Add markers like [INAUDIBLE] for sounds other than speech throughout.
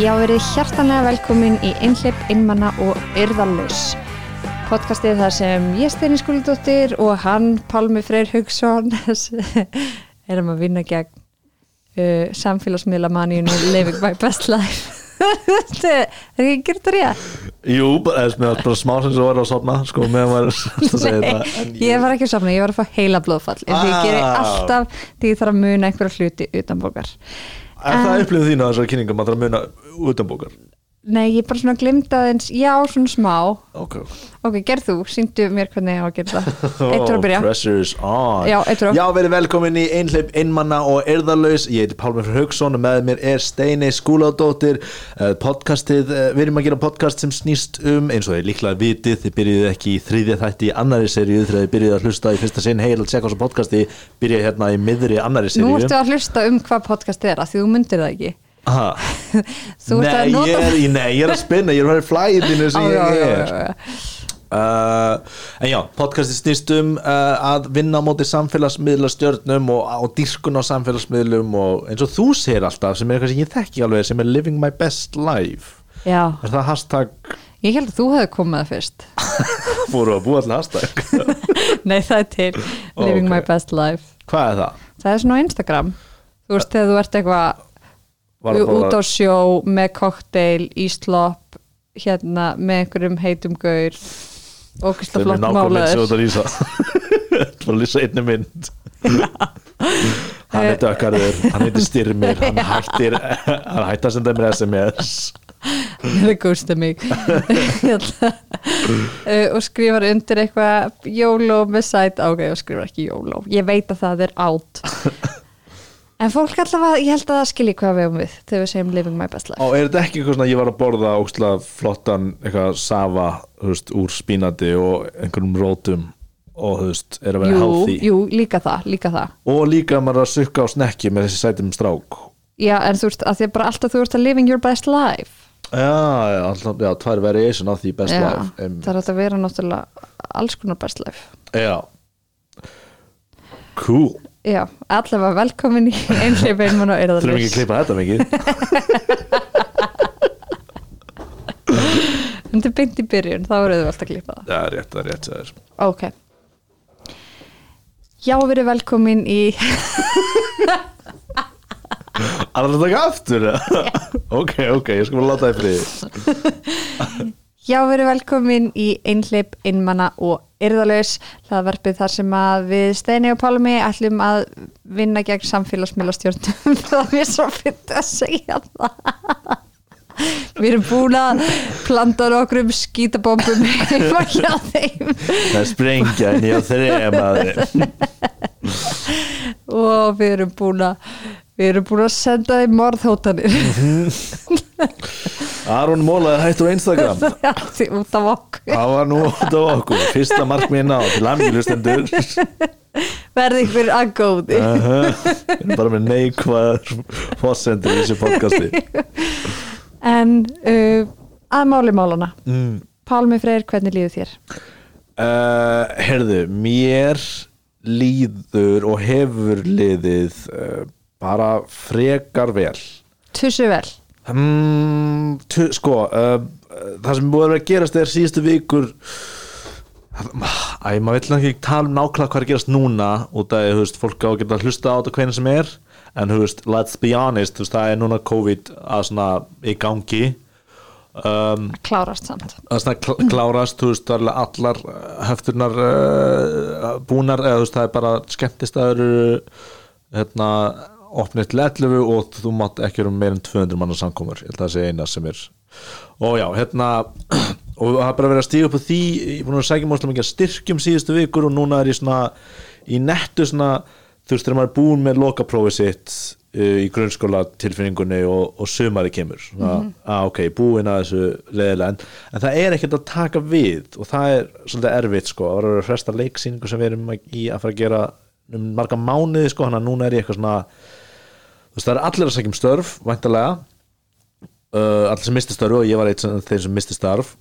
Já, verið hjartanlega velkomin í Einhleip, Einmanna og Yrðalaus. Podcastið þar sem ég Steini Skúldóttir og hann, Pálmi Freyr Haugsson, [LAUGHS] erum að vinna gegn uh, samfélagsmiðla manníunu Living my best life. Þetta [LAUGHS] er ekki gert það rétt. Jú, eða, með bara smá sem svo var að sopna sko, meðan maður að segja þetta en Ég var ekki að safna, ég var að fá heila blóðfall. En því ég gerir Ah. alltaf því ég þarf að muna einhverja hluti utan bókar. Er það upplifið þín á þessari kynningum að það er að muna utanbókar? Nei, ég bara svona glimta aðeins, já, svona smá. Ok. Ok, gerð þú, síndu mér hvernig ég á að gera það. Eittur að [LAUGHS] byrja. Pressure's on. Já, eittur að- Já, verið velkomin í Einhleip, Einmanna og Erðalaus Ég heiti Pálmur Haugsson og með mér er Steini Skúladóttir. Uh, Podcastið, uh, við erum að gera podcast sem snýst um eins og þið líklega vitið Þið byrjuðu ekki í þriðja þætti í annari seríu þegar þið byrjuðu að hlusta í fyrsta sinn heil að tjekka á þessu podcasti byrjuðu hérna í miðri annari seríu [LAUGHS] er Nei, nota ég er, í- nei, ég er að spinna, ég er að vera flæðinu sem [LAUGHS] Já, ég já, já, er já, já. Uh, en já, podcasti snýst um uh, að vinna á móti samfélagsmiðla stjörnum og, og dýrkun á samfélagsmiðlum og eins og þú segir alltaf sem er eitthvað sem ég þekki alveg sem er living my best life Já, er það hashtag, ég held að þú hefði komið það fyrst. [LAUGHS] fóru að búa allir hashtag Nei, það er til Living Ok. my best life. hvað er það? Það er svona Instagram. Þú veist, þegar þú ert eitthvað út á sjó með kokteil í slopp, hérna með einhverjum heitum gaur. Og kristal eru flott nákvæmlega málaður. þetta lýsa. [LAUGHS] Þetta var að lýsa einni mynd. Hann er dökkarður hann heitir Styrmir hann [LAUGHS] hættir hann hættir að senda mér SMS [LAUGHS] það gústa mig. Hérna. uh, og skrifar undir eitthvað YOLO með sæt. Ok, og skrifar ekki YOLO ég veit að það er átt en fólk allavega, ég held að það skilji hvað við um við þegar við segjum living my best life. Og er þetta ekki eitthvað svona ég var að borða óksla flottan eitthvað safa þú veist, úr spínati og einhverjum rótum og þú veist, er að vera jú, healthy? jú, líka það, líka það. Og líka að maður er að sukka á snekki með þessi sætum strák. Já, en þú veist, að því að bara alltaf þú ert að living your best life. Já, já, alltaf, já tvær variation af því best já, life um, það er að vera náttúrulega alls konar best life. Já. Cool, já, allavega velkomin í [LAUGHS] einhleif einmann og er það þurfum ekki að klippa þetta mikið. [LAUGHS] Þetta er beint í byrjun, þá eru þau alltaf að klippa það. Er rétt, það er rétt það er. Ok. Já, verið velkomin í Alveg að taka aftur eða? [LAUGHS] ok, ok, ég skal bara láta það í friði Já, verið velkomin í Einhleip, Einmanna og Yrðalaus hlaðvarpið þar sem að við Steini og Pálmi ætlum að vinna gegn samfélagsmiðlastjórnum. [LAUGHS] Það er svo fyrir að segja það. Við erum búin að planta nokkrum skítabombum heima hjá þeim. Það er sprengja en ég á þreja maður og við erum búin að við erum búin að senda þeim morðhótanir [LAUGHS] Aron Mólaður hættur á Instagram. [LAUGHS] Af Það var nú út á okkur. Fyrsta markmiðin á til amgilustendur [LAUGHS] verði ykkur að góði Við erum bara með neikvæðar fórsendur í þessu podcasti. [LAUGHS] En uh, að máli málana mm. Pálmi Freyr, hvernig líður þér? uh, Herðu, mér líður og hefur liðið uh, bara frekar vel. Tussu vel um, Sko uh, Það sem búið að að gerast er síðustu vikur Æ, maður vill ekki tala um nákvæmlega hvað er að gerast núna út af, þú veist, fólk á að geta að hlusta á þetta hvernig sem er en, þú veist, let's be honest þú veist, það er núna COVID að svona í gangi. Um, klárast samt. að kl klárast, þú veist, allar uh, höfturnar uh, búnar, eða þú veist, það er bara skemmtistæður hérna, opnið til 11 og þú mátt ekki vera meir en 200 manna samkomur, ég held að það sé eina sem er og já, hérna [CLEARS THROAT] og það er bara verið að stíga upp á því ég er búin að segja mjög að styrkjum síðustu vikur og núna er ég svona í nettu svona, þú veist, þegar maður er búin með lokaprófið sitt uh, í grunnskóla tilfinningunni og, og sumari kemur. Svona, að ok, búin að þessu leðilega, en, en það er ekkert að taka við og það er svolítið erfitt sko, það var að fresta leiksýningu sem við erum í að fara að gera um marga mánuði sko, þannig að núna er ég eitthvað svona veist, það er allir að segja um störf væntalega uh, allir sem misti störf og ég var eitt sem þeir sem misti starf.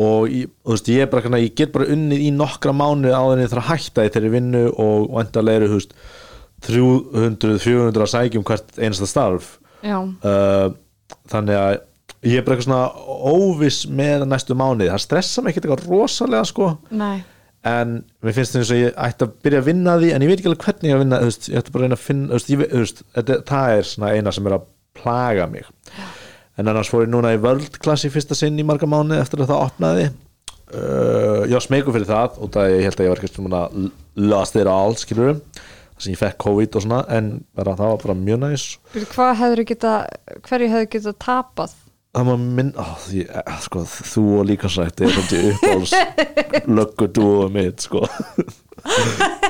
Og ég, veist, ég, bara, kannar, ég get bara unnið í nokkra mánu á þenni þar að hætta í þeirri vinnu og vantarlega eru þú veist, 300-400 að sækjum hvert einasta starf. Uh, þannig að ég er bara eitthvað svona óviss með næstu mánuði, það stressa mig ekkert eitthvað rosalega sko. Nei en mér finnst það eins og ég ætti að byrja að vinna að því en ég veit ekki alveg hvernig ég að vinna veist, ég ætti bara að reyna að finna veist, ég, veist, þetta, það er svona eina sem er að plaga mig. En annars fór ég núna í í fyrsta sinn í marga mánu eftir að það opnaði. Uh, ég var smeyku fyrir það og það ég held að ég var ekki svona lost it all skilur þar sem ég fekk COVID og svona en það var bara mjög næs. Bíddu, hvað hefur geta, hverju hefur geta tapað það maður minn ó, því, eh, sko, þú og líka sætt er þetta uppáls löggu dúo mitt sko. [LAUGHS]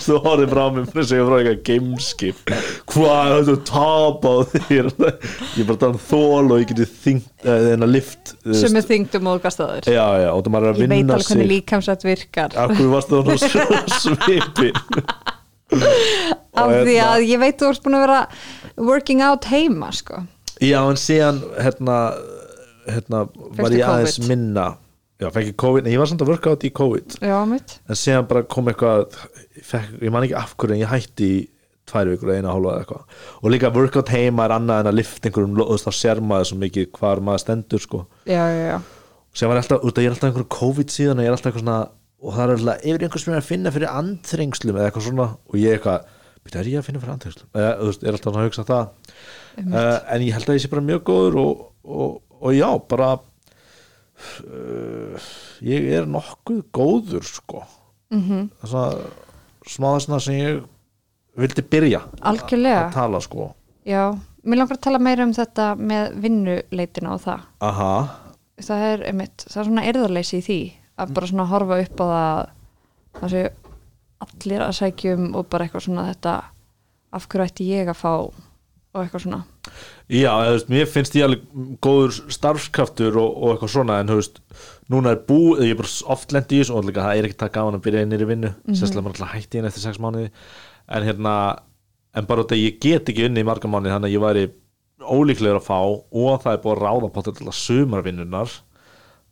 Þú horfið frá mér fyrir sig frá eitthvað gameskip hvað er þetta að tapa á þér? Ég er bara að tala um þól og ég geti þyngt eða lift þú veist. sem er þyngdum og gastaður já já og það maður er að ég veit vinna alveg hvernig sig. líkamsrætt virkar. Akkur varst það nú [LAUGHS] svipin af því að ég veit þú ert búin að vera working out heima sko. Já, en síðan hérna, hérna var ég aðeins COVID? minna. Já, fekk ég COVID, en ég var samt að worka át í COVID. Já, mitt en síðan bara kom eitthvað ég, fekk, ég man ekki af hverju en ég hætti í tvær vikur eða eina hálfa eða eitthvað. Og líka workout heima er annað en að lifta einhverjum veist, þá sér maður svo mikið hvar maður stendur sko. já, já, já, sem var alltaf, út að ég er alltaf einhverjum COVID síðan og ég er alltaf eitthvað svona og það er alltaf yfir einhvers sem er að finna fyrir andþrengslum eða eitthvað svona. Og ég eitthvað, er ég að finna fyrir andþrengslum eða, þú veist, er alltaf að hugsa það. Uh, en ég held að ég sé bara mjög góður og, og, og já, bara uh, ég er nokkuð góður sko. Mm -hmm. smá þessna sem ég vildi byrja algjörlega. að tala sko. Já, mér langar að tala meira um þetta með vinnuleitina og það. Aha, það er, einmitt, það er svona erðarleysi í því að bara svona horfa upp á það það sé allir að sækjum og bara eitthvað svona þetta af hverju ætti ég að fá og eitthvað svona. Já, veist, mér finnst ég alveg góður starfskraftur og, og eitthvað svona en veist, núna er bú ég er bara oft lent í þessu og líka það er ekki það gaman að byrja innir í vinnu, mm -hmm. sérstaklega maður alltaf hætti inn eftir sex mánuði. En hérna en bara að ég get ekki unni í marga mánuði þannig að ég væri ólíklegur að fá og það er búið að ráða på þetta sumarvinnunar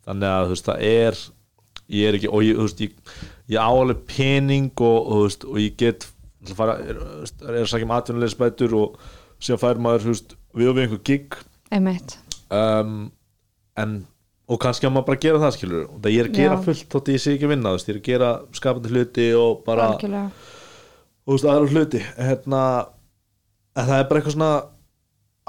þannig að veist, það er ég er ekki, og ég, þú veist, ég, ég áaleg pening og, og, veist, og ég get fara, er, er að sækja um atvinnulegisbætur og síðan fær maður, veist, við og við einhver gig. Um, en og kannski að maður bara gera það skilur og það ég er að gera Já. fullt þótt ég sé ekki að vinna veist, ég er að gera skapandi hluti og bara algjörlega. veist, aðra hluti. Hérna, en það er bara eitthvað svona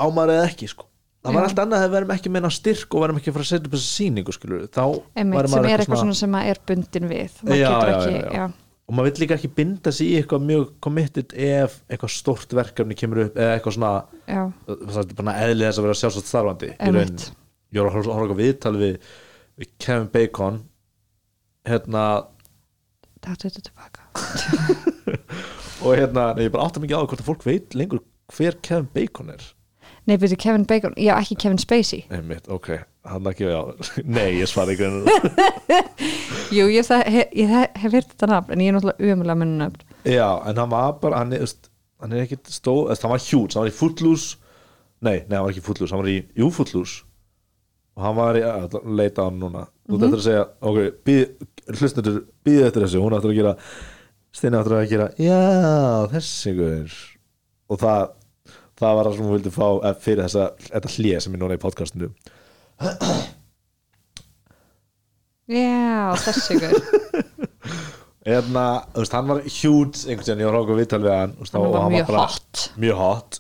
ámar eða ekki sko það var allt annað að við verum ekki meina styrk og verum ekki að fara að setja upp þessa sýningu skilur þá sem maður er eitthvað svona sem að er bundin við. Maður Já, já, ekki, já, og maður vill líka ekki binda sig í eitthvað mjög committed ef eitthvað stórt verkefni kemur upp eða eitthvað svona já, það er bara eðli þess að vera sjálfsagt starfandi ég var að horfa viðtal við, Kevin Bacon. Hérna þetta er þetta tilbaka. [LAUGHS] Og hérna, nei, ég bara átta mikið á hvort að fólk veit lengur hver Kevin Bacon er nei, byrju Kevin Bacon, já ekki Kevin Spacey. Einmitt, ok, hann ekki á [LAUGHS] nei, ég svara ekki henni [LAUGHS] jú, ég, það, hef, ég hef, heyrt þetta nafn en ég er náttúrulega umulega munn nafn já, en hann var bara, hann er, hann er ekkit stóð, hann var hjút, hann var í Footloose. Nei, nei, hann var ekki Footloose, hann var í Jú Footloose. Og hann var í, að leita á hann núna. Þú mm -hmm. þetta að segja, ok, býð, hlustundur býðið eftir þessu, hún áttur að gera Steini áttur að gera, já, þessi guður og það það var það sem hún vildi fá eh, fyrir þessa, þetta hlið sem er núna í podcastinu. Já, þessi ykkur [LAUGHS] Eðna, þú veist, hann var hjút einhvern veginn, ég var ráku viðtal við hann þú veist, Hann og var mjög bara hot. mjög hot.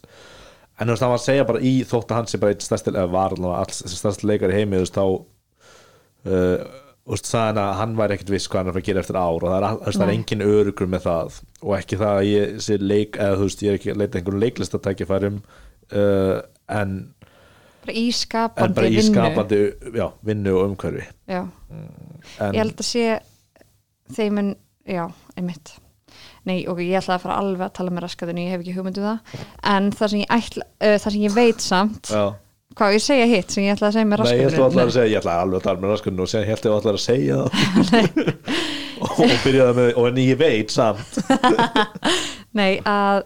En þú veist, hann var að segja bara í þótt að hann sé bara eitt stærsti, eða var allavega alls stærsti leikar í heimi, þú veist, þá uh, sagði hann að hann væri ekkert viss hvað hann er að gera eftir ár og það er, þú veist, það er engin örugur með það og ekki það að ég sé leik eða þú veist, ég er ekki að leita að einhverjum leiklistatækifærum uh, en, bara í skapandi bara í vinnu. skapandi já, vinnu og umhverfi. Já, en, ég held að sé þeimun, já, einmitt. Nei, ok, ég ætla að fara alveg að tala með raskatunni, ég hef ekki hugmyndu það. En það sem ég, ætla, uh, það sem ég veit samt já hvað ég segja hitt sem ég ætla að segja með Nei, ég þú allar að segja, ég ætla alveg að tala með raskunni og segja, ég þú allar að segja það. Og, byrjaði með, og en ég veit samt. [LAUGHS] Nei, að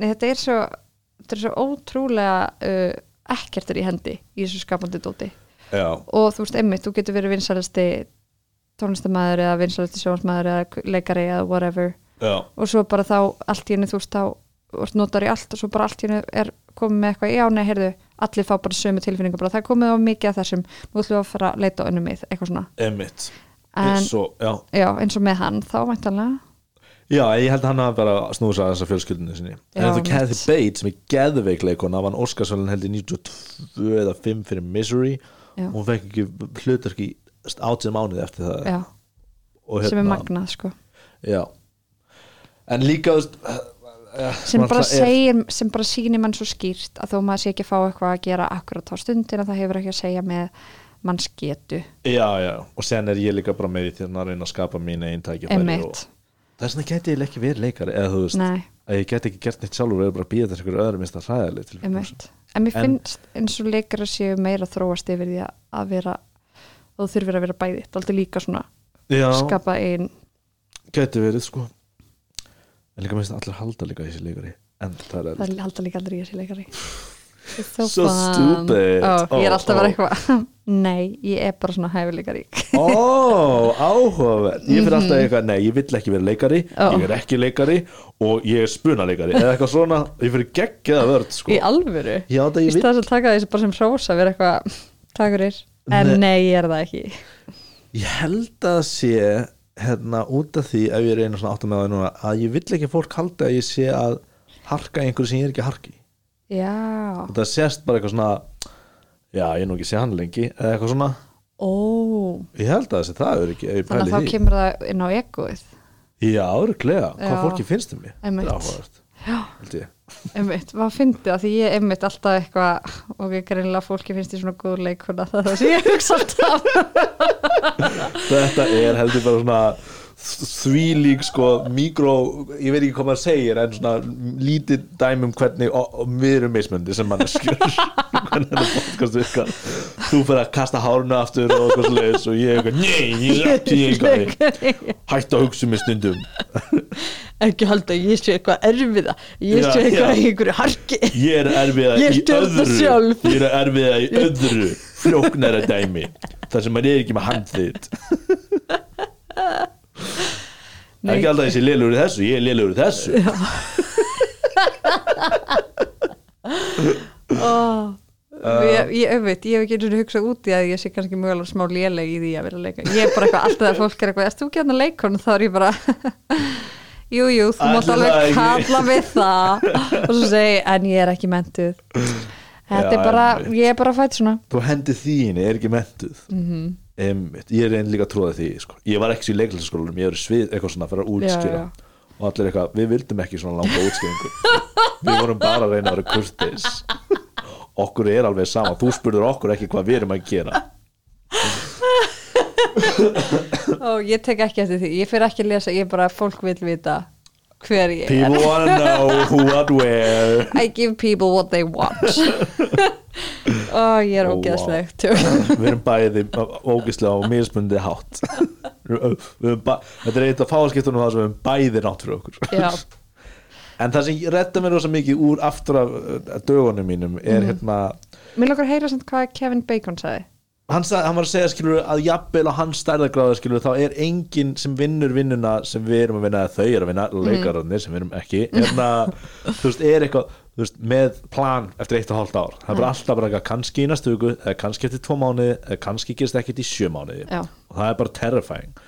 nei, þetta er svo þetta er svo ótrúlega uh, ekkert er í hendi í þessu skapandi dóti. Já, og þú veist, einmitt, þú getur verið vinsælasti tónlistamæður eða vinsælasti sjónsmæður eða leikari eða whatever. Já, og svo bara þá allt í henni þú veist þá notar í allt og svo bara allt hérna er komið með eitthvað, já nei, heyrðu allir fá bara sömu tilfinningar, bara það komið á mikið af þessum, nú ætlum við að fara að leita á önnum mið, eitthvað svona, emitt En- Svo, já, já, eins og með hann þá væntanlega, já, ég held að hann hafi bara snúið sér að þessa fjölskyldinu sinni. En Já, þetta mitt. Kathy Bates sem er geðveikleikona vann Óskarsvælun held í 92 eða 5 fyrir Misery. Já. hún fekk ekki hlutverk í átið mánuði eftir það. Og sem er hérna- magnað sko. Já. en líka þú veist, eh, sem svona bara alltaf er- segir, sem bara sýnir mann svo skýrt að þó maður sé ekki að fá eitthvað að gera akkurat á stundina, það hefur ekki að segja með manns getu, já, já, og sen er ég líka bara með því að reyna að skapa mín einn tækifæri og emitt þess vegna geti ég ekki verið leikari eða þú veist, nei, að ég geti ekki gert neitt sjálfur er bara að býða þess að öðrum minnst að emitt en mér En- finnst eins og leikara séu meira þróast yfir því að- að vera og þú þurfir að vera bæði, það er aldrei líka svona já, skapa ein geti verið sko en líka minnst allir halda líka í þessi leikari en það er það alltaf líka aldrei í þessi leikari [LAUGHS] so, So stupid. Ó, ég er alltaf bara ó. eitthvað [LAUGHS] nei, ég er bara svona hæfileikarík Ó, áhugaverð Ég fyrir alltaf eitthvað, nei, ég vill ekki vera leikari. Ég er ekki leikari og ég er spunaleikari Eða eitthvað svona, ég fyrir geggjaða vörð sko. í alvöru Já, það ég þess að taka þessu bara sem hrósa vera eitthvað, takurir en Nei. nei, ég er það ekki Ég held að sé hérna út af því ef ég reyna svona áttum með það núna að ég vill ekki fólk halda að ég sé að harka einhverju sem ég er ekki að harki. Já, það sést bara eitthvað svona já, ég er nú ekki að sé hann lengi eða eitthvað svona, ó. Ég held að þessi það er ekki þannig að þá kemur það inn á egoið. Já, örglega, hvað fólki finnst um mig. Þetta er áhugavert. Já. held ég einmitt, maður fyndi það því ég einmitt alltaf eitthvað og ekki greinlega fólki finnst ég svona góð leikuna það er sem ég hugsa alltaf. [LAUGHS] Þetta er heldur bara svona því lík sko mikró, ég veit ekki hvað maður segir en svona lítið dæmi um hvernig við erum mismundi sem manneskjur. [LAUGHS] Hvernig þetta podcast virkar. Þú fyrir að kasta hárunu aftur og eitthvað sliðis og ég er eitthvað, nei, ég er ekki hættu að hugsa um mig stundum ekki halda að ég sé eitthvað erfiða. Ég sé eitthvað í einhverju harki. Ég er erfiða Ég í öðru. ég er erfiða í öðru flóknara dæmi þar sem maður er ekki með handþitt Nei. ekki alltaf að ég sé liðlegur í þessu ég er liðlegur í þessu. Oh. ég, ég, einmitt, ég hef ekki einu sinni hugsað út í að ég sé kannski mögulega smá léleg í því að vera leika. Ég er bara eitthvað alltaf að fólk er eitthvað erst þú ekki hérna leikon þá er ég bara jú, jú, þú mátt alveg kalla við það. Og svo segi, en ég er ekki mentuð þetta Já, er bara, einmitt. ég er bara fætt svona. Þú hendi þín, er ekki mentuð mm -hmm. ég er einn líka trúða því sko. ég var ekki í leiklæsaskólanum, ég er svið eitthvað svona fyrir að útskýra. Já, og allir eitthvað, við vildum ekki svona langa útskýringu. [LAUGHS] Við vorum bara að reyna að vera kurteis. Okkur er alveg sama. Þú spurður okkur ekki hvað við erum að gera [LAUGHS] og ég tek ekki eftir því, ég fyrir ekki að lesa ég er bara, fólk vil vita hver ég er. People wanna know who what where. [LAUGHS] I give people what they want. Og ég er vá. ógeðslegt. við erum bæði ógislega á mismundi hátt. Þetta er eitt af fáskiptunum það sem við erum bæði nátt fyrir okkur. Já, en það sem redda mér rosa mikið úr aftur af uh, dögunum mínum er Mhm. hérna mér langar að heyra samt hvað Kevin Bacon sagði hann, sag, hann var að segja skilur að jafnvel á hans stærðagráðu skilur þá er enginn sem vinnur vinnuna sem við erum að vinna þau eru að vinna, leikararnir sem við erum ekki hérna, þú veist, er eitthvað veist, með plan eftir eitt og hálft ár. Það er bara alltaf bara eitthvað kannski í næstu eða kannski eftir tvo eða kannski gerist ekkert í sjö mánuði. Já. og það er bara terrifying.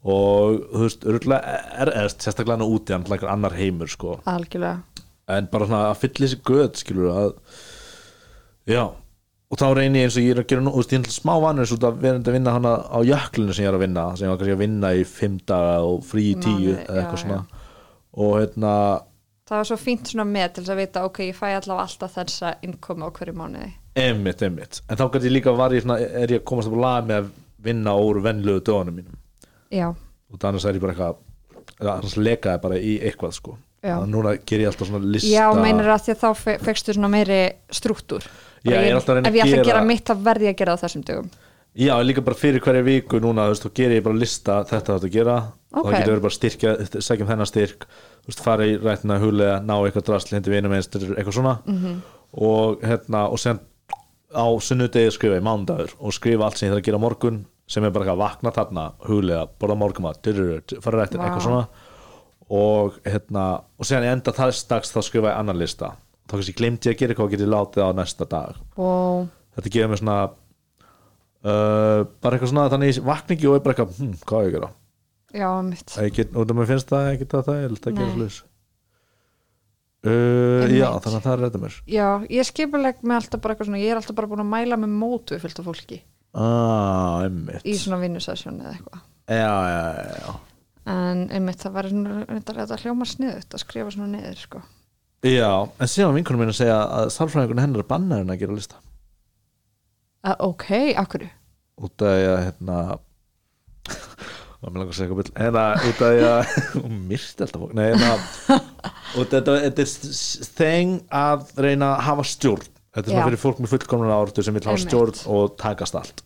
Og þú veist, örgulega er, er sérstaklega hann úti, hann er eitthvað annar heimur sko. Algjörlega. En bara svona að fylla þessi göð skilur að já, og þá reyni ég eins og ég er að gera nú, veist, er smá vanur svo að vera að vinna hana á jöklinu sem ég er að vinna sem ég var kannski að vinna í fimm daga og frí í tíu Mánuði, eða eitthvað já, svona. og hérna, það var svo fínt svona með til þess að vita ok, ég fæ allavega alltaf þessa innkomi á hverju mánuði. Emmitt, emmitt en þá kannski líka var ég svona, er ég að komast upp á lag með að vinna úr venlögu dögunum mínum. Já, og annars er ég bara eitthvað eða annars lekaði bara í eitthvað sko. Já. Þannig að núna ger ég alltaf svona lista já meinir að því að þá fe- fékkstu svona meiri struktúr Já, ég er alltaf að reyna ef ég ætla að að gera gera- mitt þá verði ég að gera það þessum dögum Já, líka bara fyrir hverja viku núna, þú veist, þá gerir ég bara lista þetta að gera og Ok. það getur verið bara styrkja, segjum þennan styrk þú veist, fara í rættina hulega, ná eitthvað drasl hindi vinum eins, eitthvað svona -hmm. og hérna, og sen á sunnudegi skrifa ég mándagur og skrifa allt sem ég þarf að gera morgun sem er bara að vakna þarna hulega, borða morgum að fara í rættina, Vá. eitthvað svona og hérna og séðan í enda þess dags þá skrifa ég annan lista. Þá kannski glemdi ég að gera eitthvað og getið látið á næsta dag. Og þetta gefur mér svona uh, bara eitthvað svona þannig ég vakna ekki og er bara eitthvað, hm, hvað á ég að gera? Já, ég get, og það mér finnst það ekki það það er að gera sluðis uh, já, þannig að það er þetta mér. Já, ég skipuleg með alltaf bara eitthvað svona ég er alltaf bara búin að mæla með mótu við fylgta fólki. Ah, í svona vinnusessjón eða eitthvað. Já, já, já, já en einmitt það var reyndar þetta hljóma sniðut að skrifa svona niður sko. Já, en síðan vinkunum minn að segja að sálfræðingunni hennar er bannar en að gera lista. Uh, ok, akkur út af að hérna [LAUGHS] og mér langar að segja eitthvað byll hérna, út af að [LAUGHS] og myrti alltaf nei, hérna [LAUGHS] og þetta, þetta er þeng að reyna að hafa stjórn. Þetta er svona fyrir fólk með fullkomna áratu sem vil hafa stjórn og takast allt.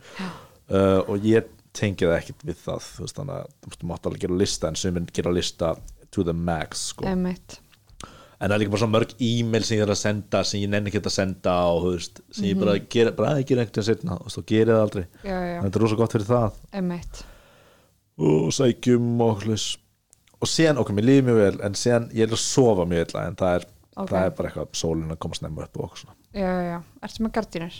Uh, og ég tengi það ekkit við það þú veist þannig að þú mátt alveg gera lista en suminn gera lista to the max sko. en það er líka bara svona mörg e-mail sem ég er að senda sem ég nenni ekki að senda og þú veist, sem ég bara gera, bara að ég gera einhvern veginn setna og þú gerir það aldrei. Já, já, en þetta er rosa gott fyrir það. Einmitt. Og sækjum og hlutis og síðan, ok, mér líður mjög vel en síðan ég er að sofa mjög illa en það er, Ok. það er bara eitthvað sólin að koma snemma upp og okkur svona. Já, já, já, ertu með gardínur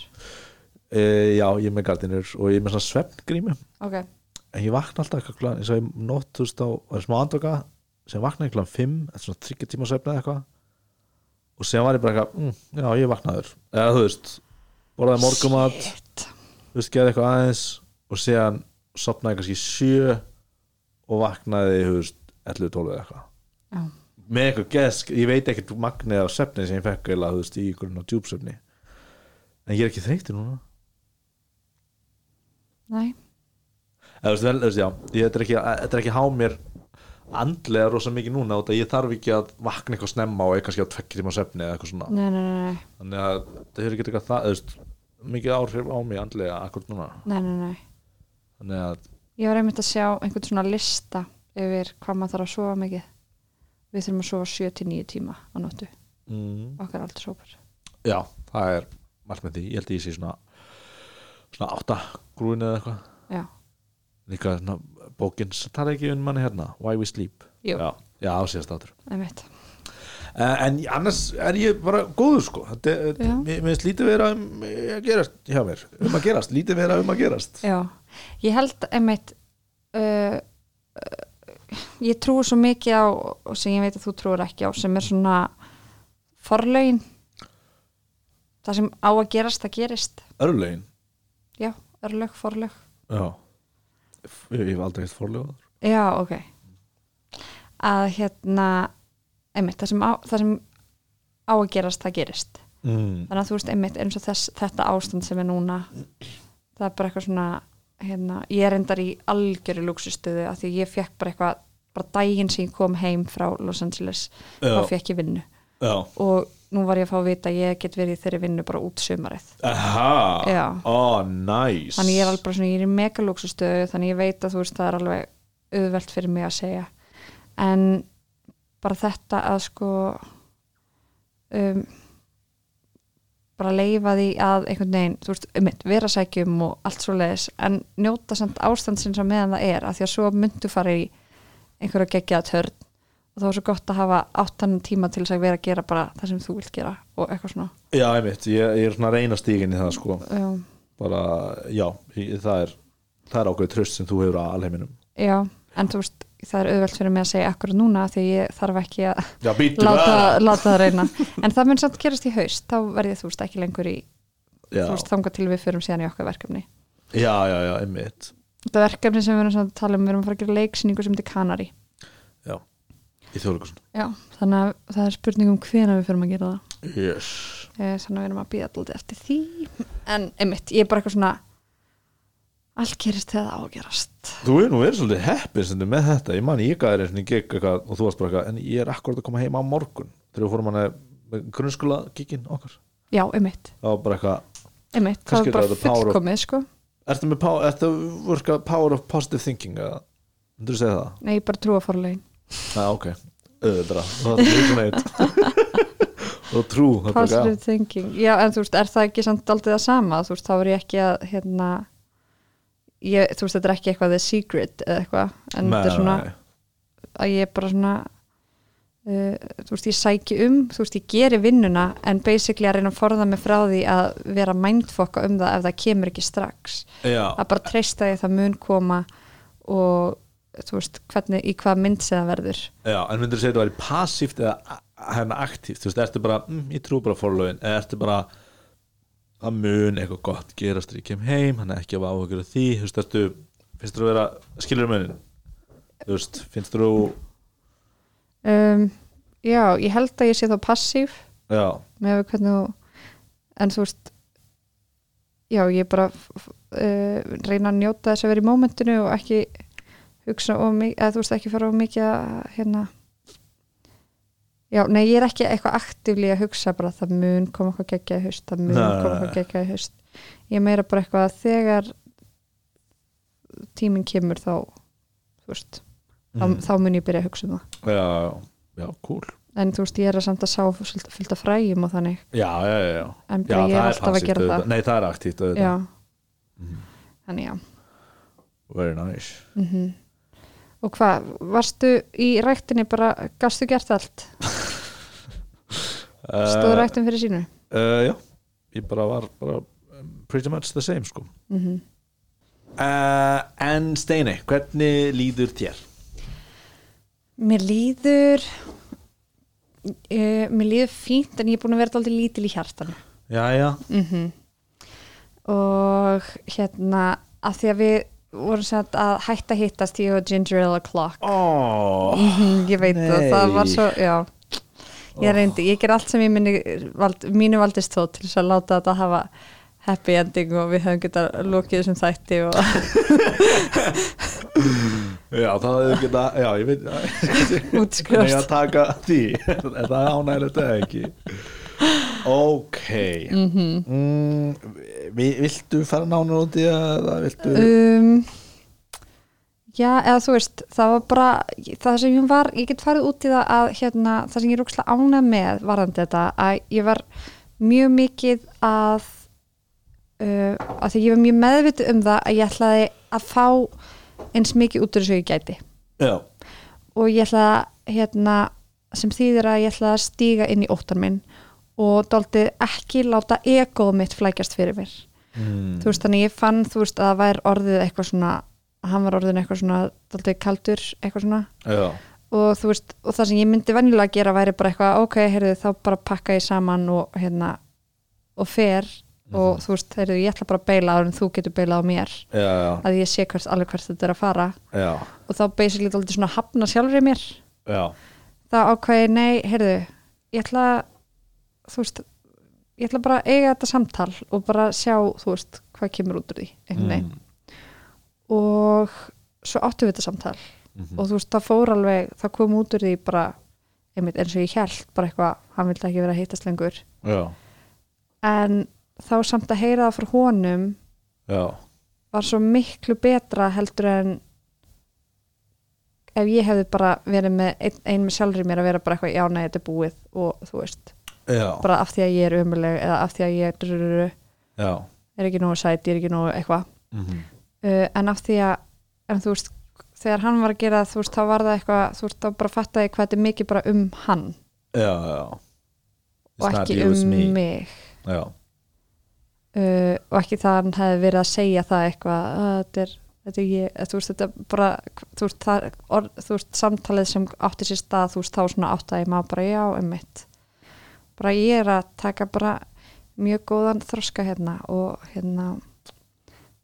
e, já, ég er með gardinur og ég er með svona svefngrími ok, en ég vakna alltaf eitthvað klán eins og ég nótt, þú veist, á á smá andvaka sem vakna eitthvað fimm, eftir svona þryggja tíma svefna eða eitthvað. Og sem var ég bara eitthvað, mm, já, ég vaknaður. Eða þú veist, borðaði morgumat Shit. þú veist, gerði eitthvað aðeins og síðan sopnaði kannski sjö og vaknaði, þú veist 11-12 eða eitthvað. Já, með eitthvað gesk, ég veit ekkert magnið á svefni sem ég fekk eða þú veist í einhverjum á djúpsvefni. En ég er ekki þreytur núna nei. Eða veist já þetta, er ekki, þetta er ekki há mér andlega rosa mikið núna ég þarf ekki að vakna eitthvað snemma og er kannski á tvekkir tíma svefni eða eitthvað svona. Nei, nei, nei, nei, þannig að það hefur ekki eitthvað það veist, mikið áhrif á mig andlega akkur núna. Nei, nei, nei. þannig að ég var einmitt að sjá einhvern svona lista yfir hvað maður þarf að sofa mikið. Við þurfum að sofa 7-9 tíma á nóttu. Mm, okkar aldrei sópar já, það er margt með því, ég held að ég sé svona svona átta grúin eða eitthvað. Já, líka svona bókin, það er ekki um manni hérna Why We Sleep. Jú. já, já ásíðast áttur uh, en annars er ég bara góður sko. Mér mér finnst lítið vera um að gerast hjá mér, um að gerast, lítið vera um að gerast. Já, ég held einmitt uh, uh, ég trúi svo mikið á og sem ég veit að þú trúir ekki á sem er svona forlögin. Það sem á að gerast, það gerist. Örlegin, já, örlög, forlög. Já. Ég hef aldrei heilt forlegaður já, ok. Að hérna einmitt, það sem á, það sem á að gerast, það gerist. Mm. þannig að þú veist einmitt eins og þess, þetta ástand sem er núna það er bara eitthvað svona hérna, ég er endar í algjöru lúksustöðu að því ég fekk bara eitthvað bara daginn sem ég kom heim frá Los Angeles Já. þá fekk ég vinnu. Já, og nú var ég að fá að vita að ég get verið í þeirri vinnu bara út sumarið. Aha. Ó, næs þannig ég er alveg bara svona, ég er í mega lúksustöðu þannig ég veit að þú veist það er alveg auðvelt fyrir mig að segja. En bara þetta að sko um, bara leifa því að einhvern veginn, þú veist, um vera sækjum og allt svo leiðis, en njóta samt ástandsins á meðan það er, af því að svo myndu fara í einhverja geggjaða törn og þá er svo gott að hafa áttan tíma til þess að vera að gera bara það sem þú vilt gera og eitthvað svona. Já, einmitt, ég, ég er svona reyna stígin í það sko. Um, bara, já, ég, það er það er ákveðið tröst sem þú hefur að alheiminum. Já, en þú veist, það er auðvelt fyrir mig að segja akkur núna því ég þarf ekki að já, láta, láta það reyna. En það mun samt gerast í haust, þá verði þú veist ekki lengur í, já, þú veist, þangað til við förum síðan í okkar verkefni. Já, já, já, einmitt. Þetta verkefni sem við erum að tala um, við erum að fara að gera leiksýningu sem til Kanari. Já, í þjóðleikursun Já, þannig að það er spurning um hvena við förum að gera það. Yes. Eh, þannig að við erum að býða alltaf eftir því. En einmitt, ég er bara eitthvað svona allt gerist þegar það á að gerast. Þú er nú verið svolítið heppið sem með þetta. Ég man ég gæði í gig eitthvað og þú varst bara eitthvað en ég er akkurat að koma heim á morgun. Þegar við fórum hann með grunnskóla gigginn okkar. Já, einmitt, það var bara eitthvað, einmitt, það er bara er fullkomið sko. Power, ertu að virka power of positive thinking eða, þú segja það? Nei, ég bara trúa forlegin Já, ok, auðvitað það er mjög svona eitt. Og trú, Positive thinking, já en þú veist, er það ekki samt aldrei það sama, þú veist, þá er ég ekki að hérna ég, þú veist, þetta er ekki eitthvað the secret eða eitthvað, en þetta er svona að ég er bara svona uh, þú veist, ég sæki um þú veist, ég geri vinnuna en basically að reyna að forða mig frá því að vera mindfokka um það ef það kemur ekki strax. Já, að bara treysta því að það mun koma og þú veist, hvernig, í hvað mynd sem það verður. Já, en myndir þú segja að það væri passíft eða hérna aktíft, þú veist, ertu bara mm, ég trú bara forlögin, eða ertu bara að mun eitthvað gott gerast þegar ég kem heim, hann er ekki að áhugur af því, þú veist, ertu, finnst þú að vera skilur munin, þú veist finnst þú, um, já, ég held að ég sé þá passív já. Með við hvernig en þú veist já, ég bara uh, reyna að njóta þess að vera í mómentinu og ekki hugsa of mikið, eða þú veist ekki fara of mikið að hérna já, nei, ég er ekki eitthvað aktífli að hugsa bara það mun koma eitthvað geggja í haust það mun Nei, koma eitthvað geggja í haust. Ég meira bara eitthvað að þegar tíminn kemur þá þú veist, þá, Mm. þá mun ég byrja að hugsa um það. Já, já, cool. En þú veist, ég er að samt að sá fullt, fullt af fræjum og þannig. Já, já, já, já, en já bara ég er alltaf að passíft gera auðvitað. það nei, það er aktíft, auðvitað. já, Mhm. þannig já. Very nice. Mm og hvað, varstu í ræktinni bara, gastu gert allt? [LAUGHS] Stóðu uh, ræktin fyrir sínu? uh, já, ég bara var bara um, pretty much the same, sko. Mm uh, en Steini, hvernig líður þér? mér líður uh, mér líður fínt en ég er búin að vera alltaf lítil í hjartanu. Já, já, mm og hérna að því að við vorum sagt að hætta hittast ég og Ginger Ale O'Clock. Oh, ég veit það, nei. það var svo já, ég reyndi, ég ger allt sem ég minni vald, mínu valdist þó til þess að láta þetta hafa happy ending og við höfum getað lokið þessum þætti og [LAUGHS] já, það hefur geta já, ég veit [LAUGHS] Nei, útskrifast að taka því. [LAUGHS] Er það ánægilegt eða ekki Ok. Mm mm, vi- Viltu fara nánar út í að viltu um, já, eða þú veist það var bara, það sem ég var ég get farið út í það að hérna, það sem ég er rúkslega ánæg með varðandi þetta að ég var mjög mikið að uh, að því ég var mjög meðvitið um það að ég ætlaði að fá eins mikið út úr þessu ég gæti. Já, og ég ætlaði hérna, sem þýðir að ég ætlaði að stíga inn í óttan minn og dálítið ekki láta egoð mitt flækjast fyrir mér. Mm. þú veist þannig ég fann þú veist að það væri orðið eitthvað svona að hann var orðin eitthvað svona dálítið kaldur eitthvað svona. Já, og þú veist og það sem ég myndi venjulega að gera væri bara eitthvað ok, heyrðu þá bara pakka ég saman og hérna og fer. Og þú veist, heyrðu ég ætla bara að beila en þú getur beilað á mér. Já, að ég sé hvert, alveg hvert þetta er að fara. Já, og þá basically dálítið svona hafna sjálfri mér. Já. þá ákveði, nei, heyrðu ég ætla þú veist, ég ætla bara að eiga þetta samtal og bara sjá, þú veist, hvað kemur út úr því einhvern veginn Mm. og svo áttum við þetta samtal Mhm. og þú veist, það fór alveg, það kom út úr því bara, einmitt eins og ég held bara eitthvað, hann vildi ekki vera að hittast lengur Já, en þá samt að heyra það frá honum já, var svo miklu betra heldur en ef ég hefði bara verið með ein, ein með sjálfri mér að vera bara eitthvað, já, nei, þetta er búið og þú veist, já, bara af því að ég er umuleg eða af því að ég er, er ekki nógu sæt, ég er ekki nógu eitthvað. Mm uh, en af því að en þú veist, þegar hann var að gera þú veist, þá var það eitthvað, þú veist, þá bara fattaði ég hvað þetta er mikið bara um hann. Já, já. Og ekki um mig. Já, uh, og ekki það að hann hefði verið að segja það eitthvað að þetta er, þetta er ég, þú veist, þetta bara þú veist, það, orð, þú veist, samtalið sem átti sér stað, þú veist, þá svona áttaði maður bara já, um mitt bara ég er að taka bara mjög góðan þroska hérna og hérna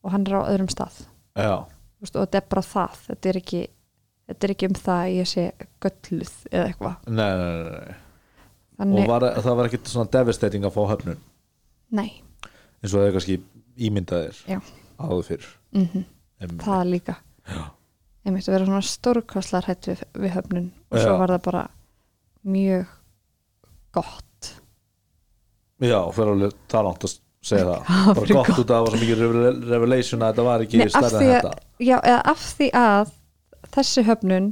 og hann er á öðrum stað. Veist, og þetta er bara það þetta er ekki, þetta er ekki um það að ég sé gölluð eða eitthvað. Nei, nei, nei, nei. Og þannig, var, það var ekkert svona devastating að fá höfnun? Nei, eins og það er kannski ímyndaðir áður fyrr. Mm Em, það líka. Já, ég myndi að vera svona stórkostlar hætt við, við höfnun og svo Já. var það bara mjög gott já fyrir alveg talant að segja það. [LAUGHS] Það bara var gott út að það var svo mikið revel- revelation að þetta var ekki af stærra en að- þetta. já, eða af því að þessi höfnun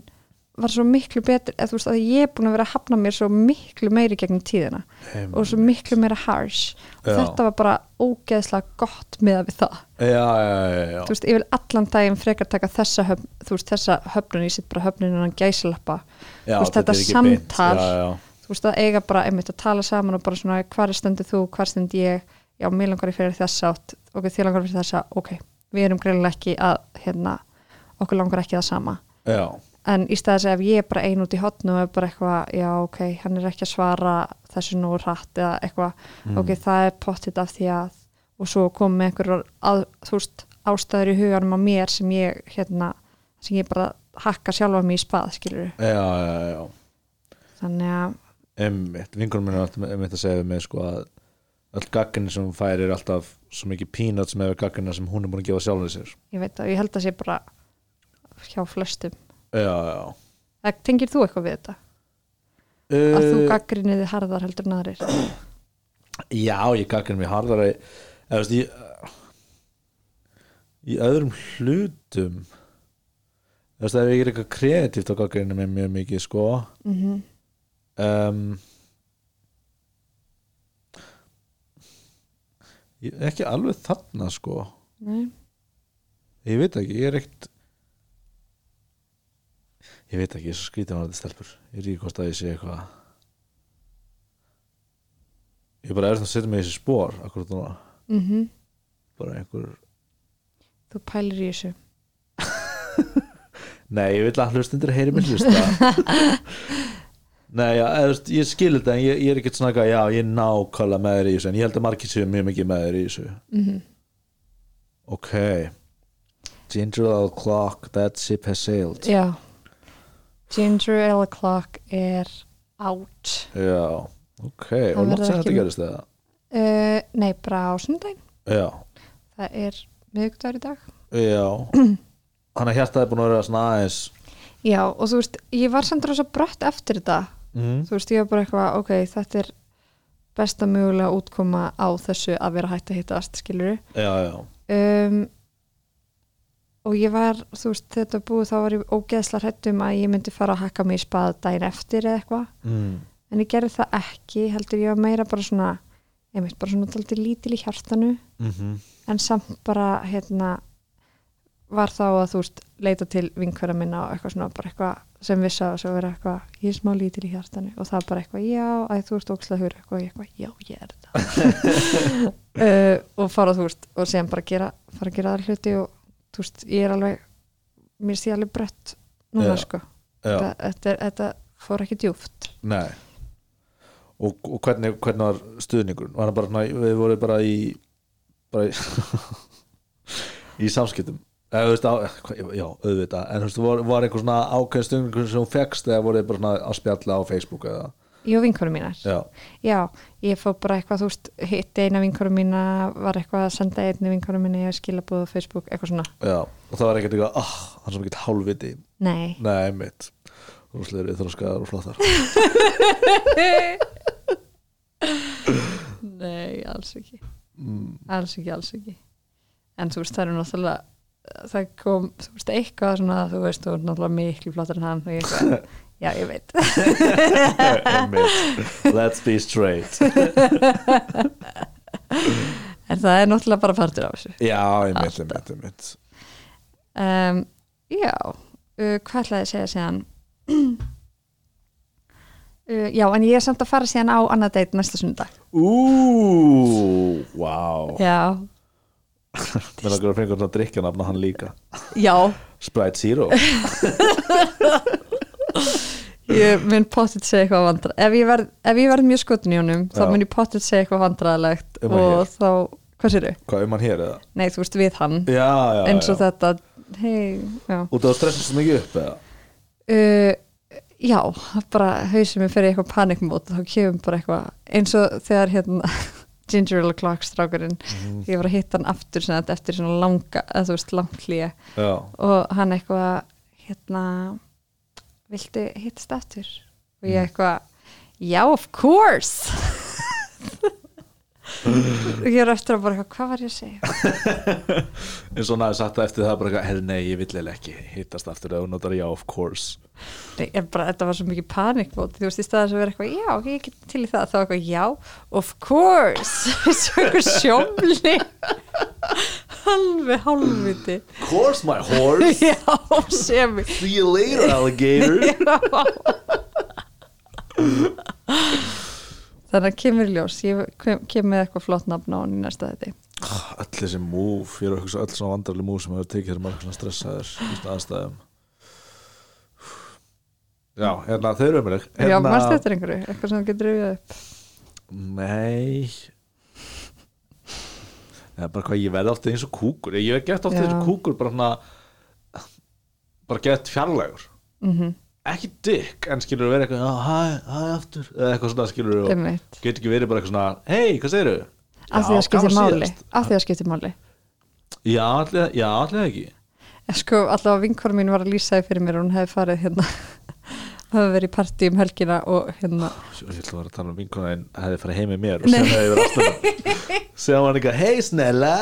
var svo miklu betur eða þú veist að ég er búin að vera að hafna mér svo miklu meiri gegnum tíðina Em, og svo miklu meira harsh. Og Já. þetta var bara ógeðslega gott með við það. Já, já, þú veist, ég vil allan daginn frekar taka þessa, höfn, þú veist, þessa höfnun ég sitt bara höfnun en hann gæsalappa. Já þú veist, þetta er samtal- já, já. Þú veist, að eiga bara einmitt að tala saman og bara svona, hvar stendur þú, hvar stend ég? Já, mér langar ég fyrir þessa átt. Ok, þér langar fyrir þessa, ok. Við erum greinilega ekki að, hérna okkur langar ekki það sama. Já, en í staðis ef ég er bara ein út í hotnu og er bara eitthvað, já ok, hann er ekki að svara þessu nú hratt eða eitthvað Mm. ok, það er pottit af því að og svo kom með einhverjar að, þú veist, ástæður í huganum á mér sem ég, hérna, sem ég bara hakka sjálfa mig í spað, skilur já, já, já. þannig að, Einmitt, vinkunum minn er alltaf einmitt að segja við mig sko að öll gagginni sem hún fær er alltaf svo mikið peanuts með gagginna sem hún er búin að gefa sjálfur sér. Ég veit að ég held að sé bara hjá flestum. Já, já Það, tengir þú eitthvað við þetta? Að þú uh, gaggriniði harðar heldur en aðrir? Já, ég gagginni mig harðar eða, veist, ég, í öðrum hlutum þú veist, ég er eitthvað kreatíft á gagginni mig mjög mikið sko. Mm um, ekki alveg þarna sko. Nei, ég veit ekki, ég er ekkert ég veit ekki, ég er svo skrítið var þetta stelpur. Ég er hvort að ég sé eitthvað ég bara er það að setja mig í þessi spór akkurat núna, mm bara einhver þú pælir í þessu. [LAUGHS] Nei, ég vil að hlustundur heyri mér hlusta [LAUGHS] nei, já, veist, ég skil þetta en ég, ég er ekkert svona eitthvað, já, ég er nákvæmlega með þér í þessu en ég held að margir séu mjög mikið með þér í þessu. Mm ok. Ginger ale clock, that ship has sailed. Já. Ginger ale clock er out. Já, ok, Það og langt sem þetta gerist það uh, Nei, bara á sunnudaginn. Já. Það er miðugdagur í dag. Já. [CLEARS THROAT] Þannig að hjartaði búin að vera svona aðeins Já, og þú veist, ég var samt rosa brött eftir þetta mm. Þú veist, ég var bara eitthvað, ok, þetta er besta mögulega útkoma á þessu að vera hægt að hittast, skilur um, og ég var þú veist, þetta búið þá var ég ógeðsla hrættum að ég myndi fara að hakka mig í spað daginn eftir eða eitthvað. Mm. en ég gerði það ekki, heldur ég var meira bara svona, ég veit, bara svona daldið lítil í hjartanu, Mm en samt bara hérna var þá að þú veist, leita til vinkværa minna og eitthvað svona, bara eitthvað sem vissi að svo vera eitthvað, ég er smá lítil í hjartanu og það er bara eitthvað, já, að þú ert ókslega hugur eitthvað, ég eitthvað, já, ég er þetta. Uh, [LAUGHS] og fara þú veist og sem bara gera, fara að gera aðra hluti og þú veist, ég er alveg mér sé alveg brött núna Já. sko. Já, þetta, þetta, þetta fór ekki djúft nei. Og, og hvernig, hvernig var stuðningur? Var hann bara, við vorum bara í bara í, [LAUGHS] í samskiptum hvað- já, auðvitað en þú veist, var, var einhver svona ákveðin stuðningur sem hún fegst eða voru þið bara svona að spjalla á Facebook eða, ég og vinkonum mínar já, Já, ég fór bara eitthvað, þú veist, hitti eina vinkonum mína, var eitthvað að senda einni vinkonum mína í skilabúð á Facebook, eitthvað svona. já og það var ekkert eitthvað, ah, hann sem ekkert hálfviti Nei. nei, mitt rúsleiri þróskaðar og flottar [LAUGHS] Nei, alls ekki. mm, Alls ekki, alls ekki. En þú veist, það eru náttúrulega, það kom, þú veist, eitthvað svona, þú veist, þú er náttúrulega miklu flottar en hann og ég eitthvað, [LAUGHS] já, ég veit. [LAUGHS] Let's be straight [LAUGHS] En það er náttúrulega bara partur af þessu. já, einmitt, Alltaf. einmitt, einmitt Um, já, uh, hvað ætlaði að segja síðan? [CLEARS THROAT] Uh, já, en ég er samt að fara síðan á annað date næsta sundag. Úúúú, wow Já, Mér langar að fengi að drikja nafna hann líka já, Sprite Zero [LAUGHS] Ég mun pottit segja eitthvað vandra ef ég verð, ef ég verð mjög skotin í honum þá Já. mun ég pottit segja eitthvað vandræðalegt Um hann og hér? þá, hvað sér Hvað um hann hér eða? Nei, þú veist við hann Já, já, eins og já þetta hei, já Og það stressast svo mikið upp eða? uh, Já, bara hausum mig fyrir eitthvað panikmót þá kemur bara eitthvað eins og þegar hérna Ginger Ale Clock strákurinn. Mhm. ég var að hitta hann aftur þetta eftir svona langa, þú veist langt hlýja og hann eitthvað hérna viltu hittast aftur? Og Mm. ég eitthvað já of course [LAUGHS] ég er eftir að bara eitthvað, hvað var ég að segja? [LAUGHS] En svona sagt það eftir það bara, herri nei, ég vill eiginlega ekki hittast aftur eða þú notar já, of course. Nei, en bara, þetta var svo mikið panikmót þú veist, í staðis að vera eitthvað, já, ég get til í það. Þá eitthvað, já, of course. [LAUGHS] Svo eitthvað sjómli halvi, halvviti of course my horse, [LAUGHS] já, sem see you later alligator þannig að kemur ljós ég kem, með eitthvað flott nafn á hann í næsta þetta öll þessi múf, ég er að hugsa öll svona vandarlega múf sem hefur tekið maður er svona stressaður í svona aðstæðum. Já, hérna, þau eru umræk já, mannst þetta einhverju, eitthvað sem getur rifjað upp. Nei. Það er bara hvað ég verði ofta eins og kúkur. Ég hef gett Já. eins og kúkur bara hana, bara gett fjarlægur. Mm ekki dick, en skilur vera eitthvað "Já, hæ, aftur, eða eitthvað svona skilur og einmitt, get ekki verið bara eitthvað svona hei, hvað segirðu? af því að skipti gaman máli. af því að skipti máli. Já, allir, já, allir ekki. Sko, allavega vinkvara mín var að lýsa því fyrir mér og hún hefði farið hérna [LAUGHS] hefði verið í partí um helgina og hérna. Ég ætla að vera að tala um vinkona en hefði farið heim með mér og sem hefði verið aftur. Sem hann eitthvað, hei snella.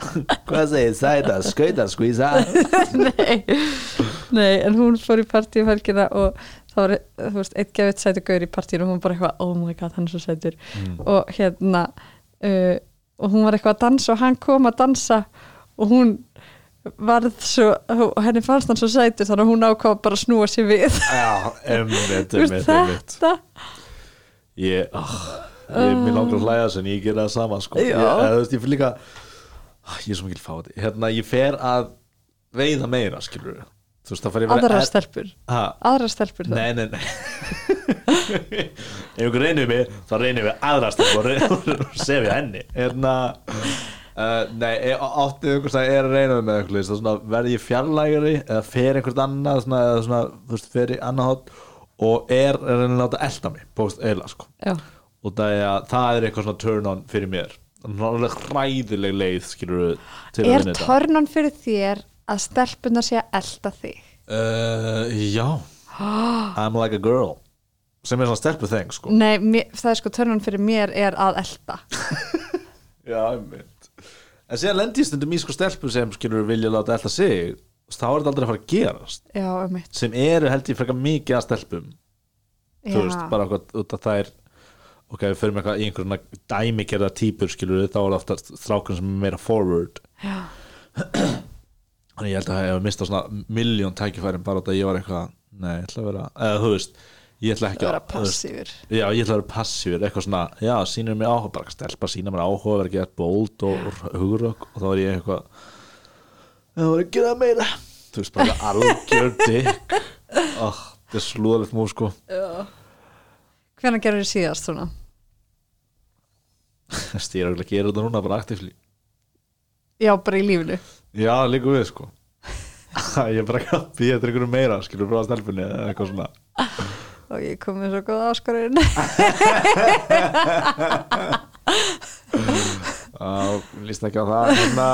[LAUGHS] Hvað segir sæta, skauta, skvísa [LAUGHS] nei, nei, en hún fór í partí um helgina og það var, þú veist, eitt gefið sætu gaur í partíinu og hún bara eitthvað, oh my god, hann er svo sætur. Mm. og hérna uh, og hún var eitthvað að dansa og hann kom að dansa og hún varð svo, og henni fannst hann svo sætur þannig að hún ákvað bara að snúa sér við. Já, emmitt, emmitt, þetta? Ég, oh, ég mér langar að hlæða sem ég gera það sama sko. ég, þú veist, ég fyrir líka ah, ég er svo mikil fáti. Hérna, ég fer að veiða meira skilur veist, það fer ég að aðrar stelpur, ha, aðrar stelpur þá. Nei, nei, nei. Ef ykkur reynir við þá reynir við aðra stelpur og sef ég henni. Hérna Uh, nei, e- áttið ykkur sem er að reyna við með eitthvað þá svona, verð ég fjarlægari eða fer einhvert annað svona, eða svona, þú veist, fer í annað hótt og er að reyna að láta elda mig post eila, sko. Og það er, að, það er eitthvað svona turn on fyrir mér. Hræðileg leið skilur við til að er vinna þetta. törnun fyrir þér að stelpunar sé að elda þig? Uh, já. [GASPS] I'm like a girl sem er svona stelpu þeng sko. Nei, mér, það er sko törnun fyrir mér er að elda [LAUGHS] já, einmitt. En síðan lendi ég stundum í sko stelpu sem skilur vilja láta elda sig þá er þetta aldrei að fara að gerast. Já, um mitt sem eru held ég frekar mikið að stelpum. Þú veist, bara eitthvað út af það er ok, við förum eitthvað í einhverjum dæmikerða típur skilur þá er það ofta strákun sem er meira forward. Já, [CLEARS THROAT] Þannig ég held að ég hef mistað svona miljón tækifærin bara út að ég var eitthvað Nei, ég ætla að vera, eða þú veist Ég ætla ekki það vera passífur. Já, ég ætla að vera passífur, eitthvað svona Já, sýnir mér áhuga, bara stelpa, sína mér áhuga Verða ekki að bold og, og hugurök Og þá var ég eitthvað Það var að gera meira. Þú veist, bara algjör [LAUGHS] dick. Oh, Það er slúðalegt múl, sko. Hvernig gerur þið síðast svona? Er auðvitað að gera þetta núna bara aktífli Já, bara í lífinu Já, líka við, sko. [LAUGHS] Ég er bara ekki að býja þetta einhverju meira Skilur frá stelpunni eða eitthvað svona. Og ég kom með svo góð áskorun. [LAUGHS] Já, líst ekki á það hérna.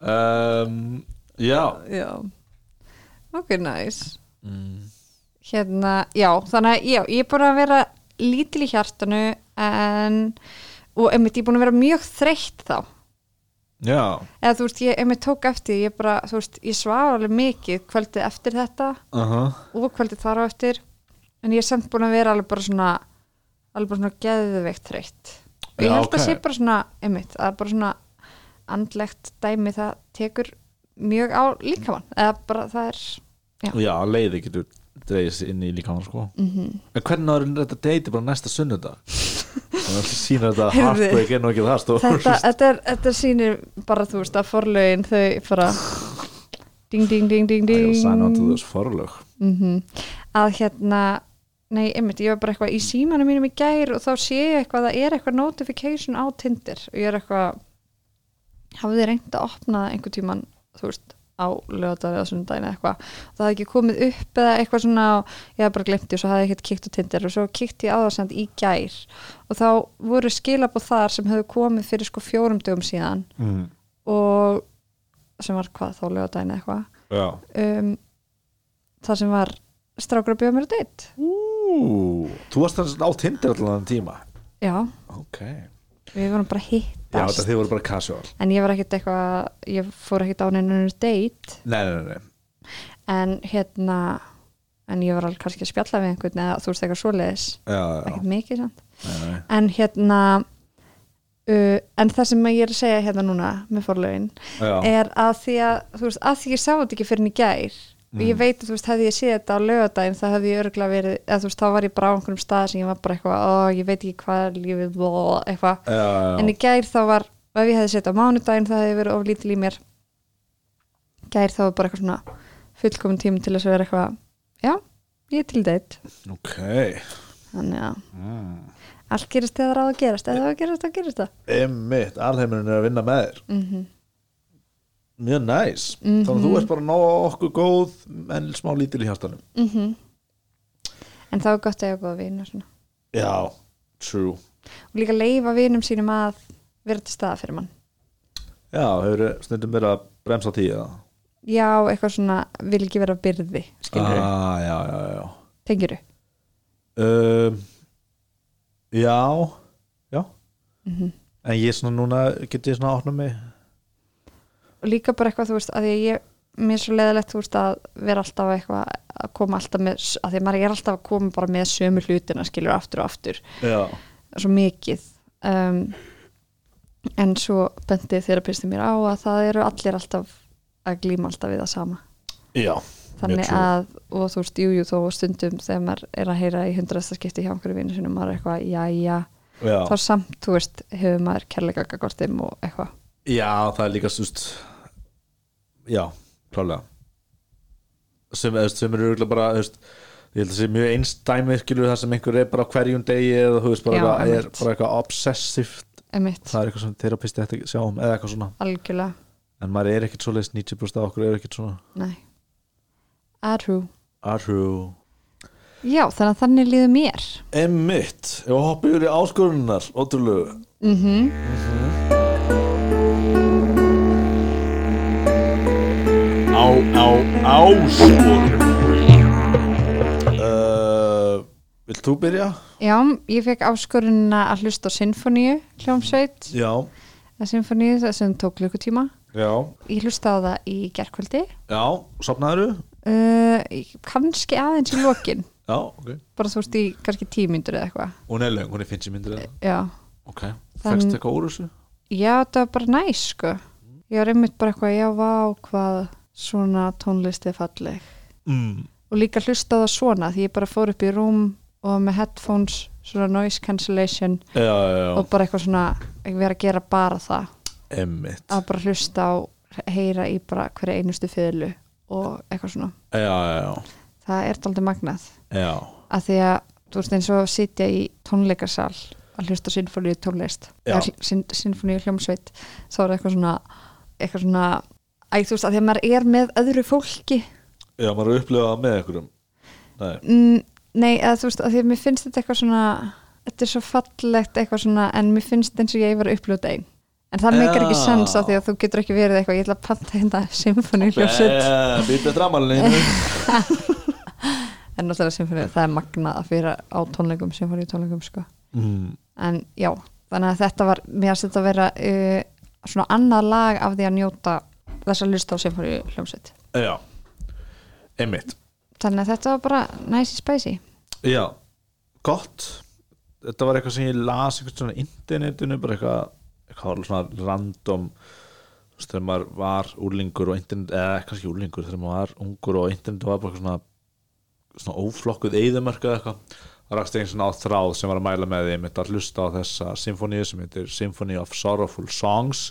Um, Já. Já. Ok, nice. Mm. Hérna, já, þannig að já, ég er búin að vera lítil í hjartanu en og einmitt ég er búin að vera mjög þreytt þá Já, eða þú veist, ég einmitt tók eftir ég bara, þú veist, ég svaf alveg mikið kvöldið eftir þetta uh og kvöldið þar á eftir. En ég er samt búin að vera alveg bara svona alveg bara svona geðveikt þreytt. Og ég held ok. að sé bara svona einmitt, að bara svona andlegt dæmi það tekur mjög á líkamann. Eða bara það er Já. já leiði getur sér inn í líkamann sko. Mm En hvernig áður þetta deyti bara næsta sunnudag? Þannig að sína þetta heartbreak er nú ekki það stór þetta, [LAUGHS] þetta, er, þetta sýnir bara þú veist að forlögin þau bara ding ding ding ding er ding. mm að hérna nei, einmitt, ég var bara eitthvað í símanum mínum í gær og þá sé ég eitthvað að það er eitthvað notification á Tinder og ég er eitthvað hafði reynd að opna einhver tíman þú veist, á lögadaði eða sundaginn eða eitthvað, það hafði ekki komið upp eða eitthvað svona, og ég hafði bara glemt því og svo hafði ég ekkert kíkt á Tinder og svo kíkt ég á það send í gær. Og þá voru skilabóð þar sem hefðu komið fyrir sko fjórum dögum síðan mm. og sem var hvað þá lögadaginn eða eitthvað. Um, það sem var strákur að bjóða mér að deitt Þú varst þannig á Tinder allan tíma? Já, ok við vorum bara já, hittast. Þetta þið voru bara casual. En ég var ekkert eitthvað ég fór ekkert á neinu date. Nei, nei, nei, en hérna en ég var alveg kannski að spjalla við einhvern eða þú veist eitthvað svoleiðis, já, já, ekkert mikið nei. en hérna uh, en það sem ég er að segja hérna núna með forlögin já, er að því að þú veist, að því ég sá þetta ekki fyrir en í gær og ég veit að þú veist, hefði ég séð þetta á lögadaginn það hefði ég örgulega verið, eða þú veist, þá var ég bara á einhverjum stað sem ég var bara eitthvað, ó, ég veit ekki hvað er lífið, bló, eitthvað. En í gær þá var, ef ég hefði sett á mánudaginn það hefði verið of lítil í mér. Gær þá var bara eitthvað svona fullkomin tími til þess að vera eitthvað já, ég er til deitt ok. Þannig að mm. allt gerist það á að gerast eða það á að gerast, þá gerist það. Einmitt, að mm Mjög næs Mhm. Þannig að þú ert bara nóg okkur góð en smá lítil í hjartanum. -hmm. en þá er gott að ég góða vinn Já, true. Og líka leifa vinum sínum að vera til staða fyrir mann. Já, hefur stundum verið að bremsa tíða já, eitthvað svona, vil ekki vera byrði skilur þú, ah, tengir þú um, Já Já. Mhm. En ég svona núna get ég svona átna mig? og líka bara eitthvað, þú veist, að ég, mér er svo leðilegt, þú veist, að vera alltaf eitthvað að koma alltaf með, að því að maður er alltaf að koma bara með sömu hlutina, skilur aftur og aftur, Já, svo mikið. Um, en svo bendið þerapisti mér á að það eru allir alltaf að glíma alltaf við það sama. Já þannig að, og þú veist, jú, jú, þó stundum þegar maður er að heyra í hundrasta skipti hjá einhverju vinnu sinum, maður er eitthvað, jæja. Já, þá samt, þú veist, hefur maður kærleika og eitthvað. Já það er líka stúst Já, klálega. Sem, sem eru örugglega bara veist, ég held að sé mjög einstæmi skilur það sem einhver er bara á hverjum degi eða þú veist bara, Já, eitthvað, er bara eitthvað obsessivt emitt, það er eitthvað sem terapisti að sjá um eða eitthvað svona. Algjörlega, en maður er ekkert svoleiðis 90% af okkur er ekkert svona. Nei. True. Arru Já, þannig að þannig líður mér. Emmitt, ef að hoppa yfir í áskorunar ótrúlegu. Mm Á, á, áskorun uh, Vilt þú byrja? Já, ég fekk áskorunna að hlusta á sinfoníu hljómsveit, Já, að sinfoníu það sem tók klukkutíma. Já, Ég hlusta á það í gerkvöldi já, sopnaður uh, kannski aðeins í lokin. [LAUGHS] Já, ok. Bara þú veist í kannski tímyndur eða eitthvað. Hún er löng, hún er 50 myndir eða Já, Ok, Þann- fækst eitthvað úr þessu? já það var bara næs sko. Ég var einmitt bara eitthvað, já vá hvað svona tónlist er falleg. Mm. og líka hlusta það svona því ég bara fór upp í rúm og með headphones svona noise cancellation Já, já, já, og bara eitthvað svona ég verið að gera bara það. Emmitt að bara hlusta á, heyra í bara hverja einustu fyrlu og eitthvað svona. Það er daldið magnað. Já. Að því að þú veist eins og sitja í tónleikarsal að hlusta sinfoníu tónlist sinfoníu hljómsveit þá er eitthvað svona eitthvað svona æ, þú veist að því að maður er með öðru fólki. Já, maður er upplifað með einhverjum. Nei, mm, nei, að þú veist að því að mér finnst þetta eitthvað svona þetta er svo fallegt eitthvað svona en mér finnst eins og ég var að uppljóta einn en það meikar ekki sens af því að þú getur ekki verið eitthvað ég ætla að panta hérna hljómsveit Eh, Býta dramalinu en náttúrulega sinfoníu, það er magnað að fyrir á tónleikum, sinfoníu tónleikum sko. Mm. en já, þannig að þetta var mér að þetta vera uh, svona annað lag af því að njóta þess að lusta á sinfoníu hljómsveit. Já, emmitt þannig að þetta var bara nice spicy. Já, gott. Þetta var eitthvað sem ég las eitthvað svona internetinu, bara eitthvað eitthvað svona random þegar maður var úrlingur og internet, eða kannski úrlingur þegar maður var ungur og internet var bara eitthvað svona svona óflokkuð eðumörka eitthvað það rakst einn svona á þráð sem var að mæla með því að hlusta á þessa symfóníu sem heitir Symphony of Sorrowful Songs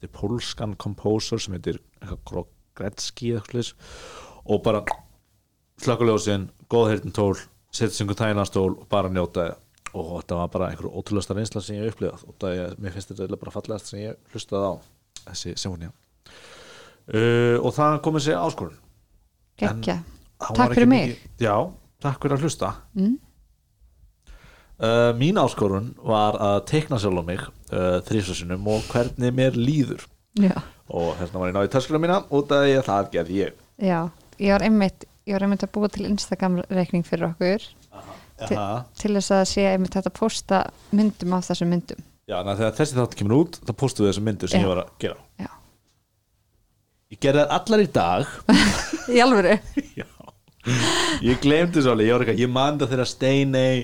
þetta er pólskan komposer sem heitir eitthvað Gretski eða eitthvað slags. og bara slökuljósin, góð heyrtin tól setja einhvern tænastól og bara njóta og þetta var bara einhver ótrúlega reynsla sem ég hef upplifað og það ég, mér finnst þetta bara fallegast sem ég hlustaði á þessi symfónía uh, og það komið sér áskorun Hann Takk ekki fyrir mig. mikið- já, takk fyrir að hlusta mm? Uh, mín áskorun var að teikna sjálf á mig uh, þrísasunum og hvernig mér líður. Já, og vegna var ég náði töskunum mína út af því að það gerði ég. Já ég var einmitt ég var einmitt að búa til Instagram reikning fyrir okkur. Til- Aha. til þess að sé einmitt þetta posta myndum af þessum myndum. Já, na, þegar þessi þátt kemur út þá postum við þessar myndir sem Já. ég var að gera. Já. Ég gerði það allar í dag. [LAUGHS] Í alvöru? [LAUGHS] Já. Ég glemdi svo alveg, ég var eitthvað Ég man það þegar Steinei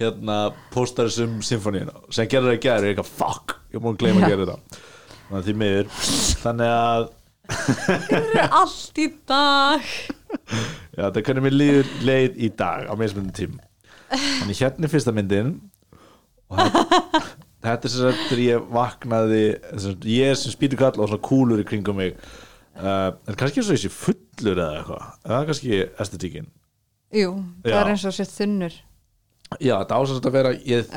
hérna postar þessum symfóníuna sem gerði það í gæri, ég eitthvað fuck ég múin að gleyma að gera þetta. Þannig að því miður. Þannig að [LAUGHS] allt í dag. Já, er hvernig mér líður leið í dag á mismunum tím Þannig hérna er fyrsta myndin. Og þetta, þetta er sem sagt þegar ég vaknaði sem sagt, ég er sem spýtur kall og svona kúlur í kringum mig. Uh, en kannski eins og þessi fullur eða eitthvað. Það er kannski estetíkin jú, það Já. er eins og sér þunnur Já, þetta ásast að vera ég,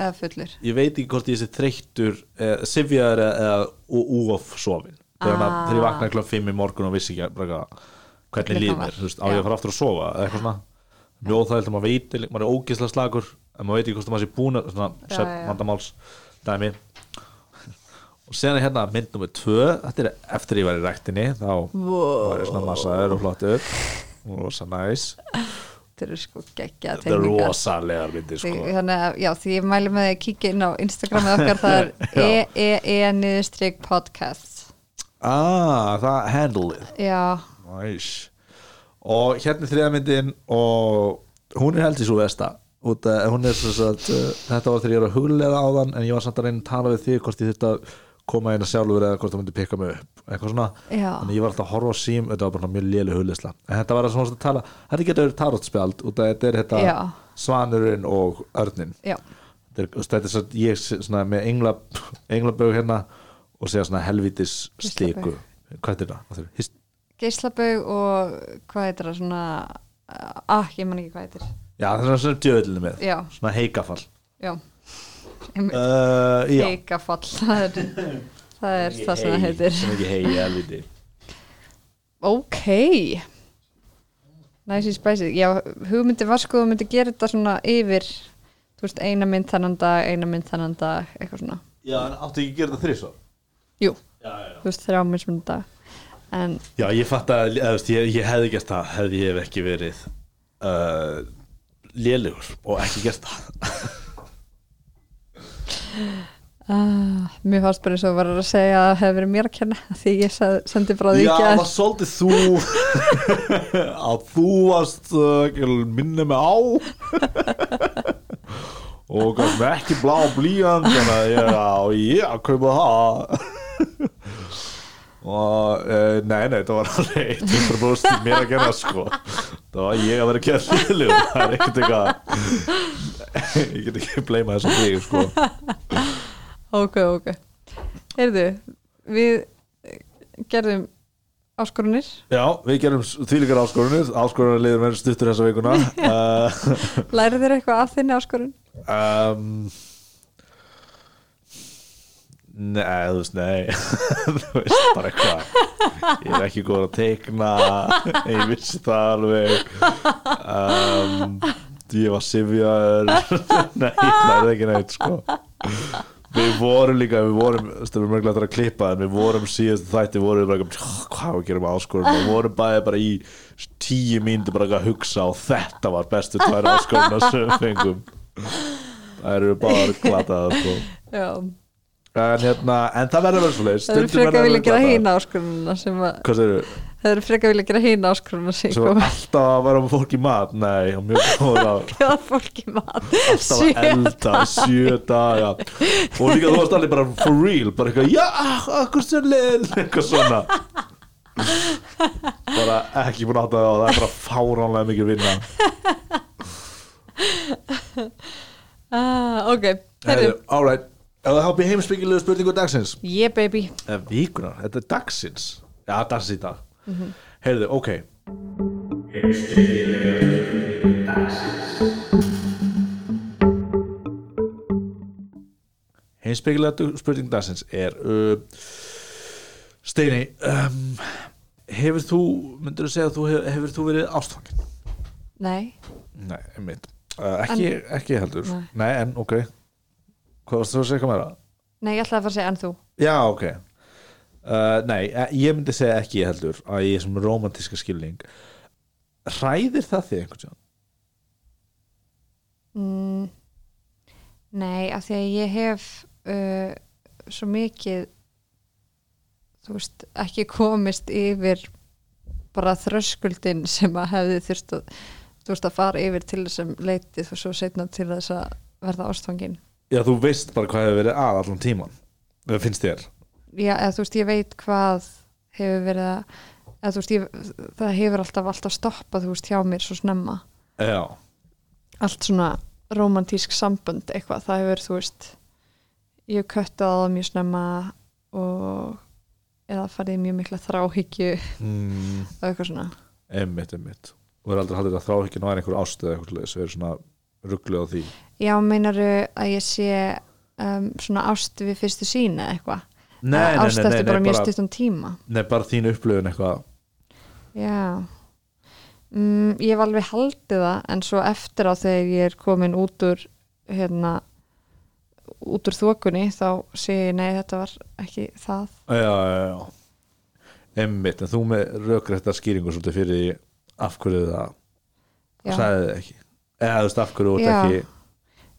ég veit ekki hvort ég sé þreyttur eh, sifjaður eða úof sofin þegar, Ah. ég vaknaði klokk 5 í morgun og vissi ekki bara hvað- hvernig líf mér, á ég að fara aftur að sofa eða eitthvað svona. Mjög óþægild að maður veit maður er ógislega slagur en maður veit ekki hvort maður sé búin að svona já. vandamáls dæmi. Og síðan er hérna mynd nummer 2 þetta er eftir ég var í ræktinni þá wow. var ég svona massaður og flottur. Og rosa næs þetta eru sko geggja þetta er rosalegar myndir sko. Þannig að, já, því ég mæli með því að kíkja inn á Instagramið okkar, það er [LAUGHS] EEE niðurstrykk podcast ah, það handleið. Já, Næs Og hérna er þriða myndin og hún er held í svo vesta út að hún er svo að uh, þetta var þegar ég var að huglega á þann en ég var samt að reyna að tala við þig hvort ég þurfti að koma að sjálfur eða hvort það myndi pikka mig upp eitthvað svona, Já. þannig ég var alltaf að horfa á sím þetta var bara mjög léleg hugleisla en þetta var að svona að tala, þetta getur tarotspjald að þetta er þetta Já. svanurinn og örnin þetta er, þetta er svo, ég sé svona með engla, englabög hérna og segja svona helvitis stiku hvað er þetta? Er þetta? geislabaug og hvað heitir það svona ah, ég man ekki hvað heitir Já, það er svona djöðlinu með Já. Svona heikafall já. Uh, heikafall það er það, er það sem það heitir. Sem ekki hei, helviti ok. Næsi spæsið já, hugmyndi var sko að myndi gera þetta svona yfir þú veist, eina mynd þennan dag eina mynd þennan dag, eitthvað svona. Já, en áttu ekki að gera þetta þrísvar jú, Já, já, þú veist, þrjá mismunum dag en já ég fatt að eða, veist, ég, ég hefði gert það hefði ég ekki verið uh, lélugur og ekki gert það [LAUGHS] uh, mér fannst bara eins og var að segja að það hefði verið mér að kenna því ég sendi frá því Já, ekki það að var svolítið þú. [LAUGHS] Að þú varst uh, minni mig á. [LAUGHS] Og mér ekki blá blíjand þannig að ég á ég að kaupa það. [LAUGHS] Og uh, nei, nei, það var alveg 100% mér að gera sko. Það var ég að vera að liðlug það er ekkert eitthvað [LAUGHS] ég get ekki bleima þess að þig sko. [LAUGHS] Ok, ok. Heyrðu, við eh, gerðum áskorunir Já, við gerum þvílíkar áskorunir áskorunir liður með stuttur þessa vikuna. [LAUGHS] Uh, lærið þér eitthvað af þinni áskorun? Um, Nei, þú veist, nei. Þú veist, bara eitthvað Ég er ekki góð að teikna. Ég vissi það alveg. Um, [LAUGHS] Ég var sifjaður Nei, það er ekki neitt, sko. Við vorum líka, við vorum, þú við erum mörglega að klippa en við vorum síðast þætti, vorum við bara eitthvað, hvað við gerum áskorun? Og vorum bæði bara í tíu mínúti bara að hugsa og þetta var bestu tvær áskoruna sem við fengum. Það eru bara glataða, sko. En, hérna, en það verður að vera svo leið það eru frekar vilja gera hína áskorunina sem að Hvað segir það eru frekar vilja gera hína áskorunina sem Svo alltaf að vera með fólk í mat Nei, mjög góður að [LAUGHS] gera fólki mat. Alltaf að elda sjö daga. Og líka þú varst allir bara for real bara eitthvað, já, akkur sér leil [LAUGHS] eitthvað svona. Bara ekki búin að átta það það er bara fáránlega mikið vinna. [LAUGHS] Ah, ok, herru. Alright, það hafði heimsbyggilegu spurningu dagsins. Yeah baby. Eða vikunar, þetta er dagsins. Já, dagsins í dag heyrðu, ok. Heimsbyggilega spurning dagsins er uh, Steini um, hefur þú myndir þú segja þú hefur, hefur þú verið ástfangin? nei, Nei, einmitt. Uh, ekki, ekki heldur. Nei. Nei, en ok. Hvað varst þú að segja hvað meira? nei, ég ætlaði að fara að segja en þú. Já, ok uh, Nei, eh, ég myndi segja ekki heldur að ég sem romantíska skilning. Hræðir það þig einhvern veginn? mm, nei, af því að ég hef uh, svo mikið þú veist, ekki komist yfir bara þröskuldin sem að hefði þurft að þú veist að fara yfir til þessum leitið og svo setna til þess að verða ástfangin Já, þú veist bara hvað hefur verið að allan tíman finnst þér já, eða þú veist, ég veit hvað hefur verið að eða veist, ég, það hefur alltaf alltaf stoppað, þú veist, hjá mér svo snemma. Já, allt svona romantísk sambönd eitthvað, það hefur, þú veist ég hef köttað á það mjög snemma og eða farið mjög mikla þráhyggju mm, og eitthvað svona. Einmitt, einmitt. Og er aldrei haldið að þráhyggja ná einhver ástu eða eitthvað við erum svona ruggluð á því? Já, meinaru að ég sé um, svona ást við fyrstu sín eða eitthvað Nei, nei, ást nei, nei, eftir nei, bara mjög stuttum tíma. Nei, bara þín upplöfun eitthvað. Já. Mm, Ég hef alveg haldið það en svo eftir á þegar ég er komin út úr hérna út úr þokunni þá sé ég nei þetta var ekki það. Já, já, já. Einmitt, en þú með rökrættar skýringu svolítið fyrir því af hverju það sagði þið ekki. Eða þú veist af hverju Já. ekki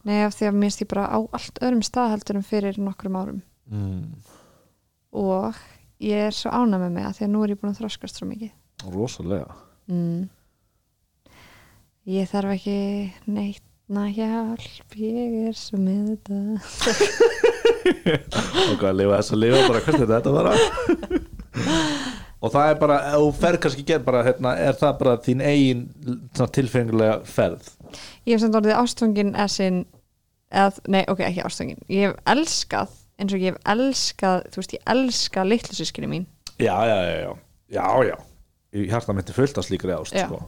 Nei, af því að mér stið bara á allt öðrum stað heldur en fyrir nokkrum árum. Mm, og ég er svo ánað með mig að því að nú er ég búin að þroskast svo mikið. Rosalega. Mm. Ég þarf ekki neitt na hjálp, ég er svo með þetta. Og hvað að lifa þess að lifa bara hvernig þetta bara [LAUGHS] og það er bara þú fer kannski gerð bara hérna, er það bara þín eigin svona, tilfengilega ferð? Ég hef samt orðið ástfangin essin eða, nei, ok, ekki ástfangin. Ég hef elskað, eins og ég hef elskað þú veist, ég elska litlu sískinni mín já, já, já, já, já, já. í hjarta myndi fullt af slíkri ást sko.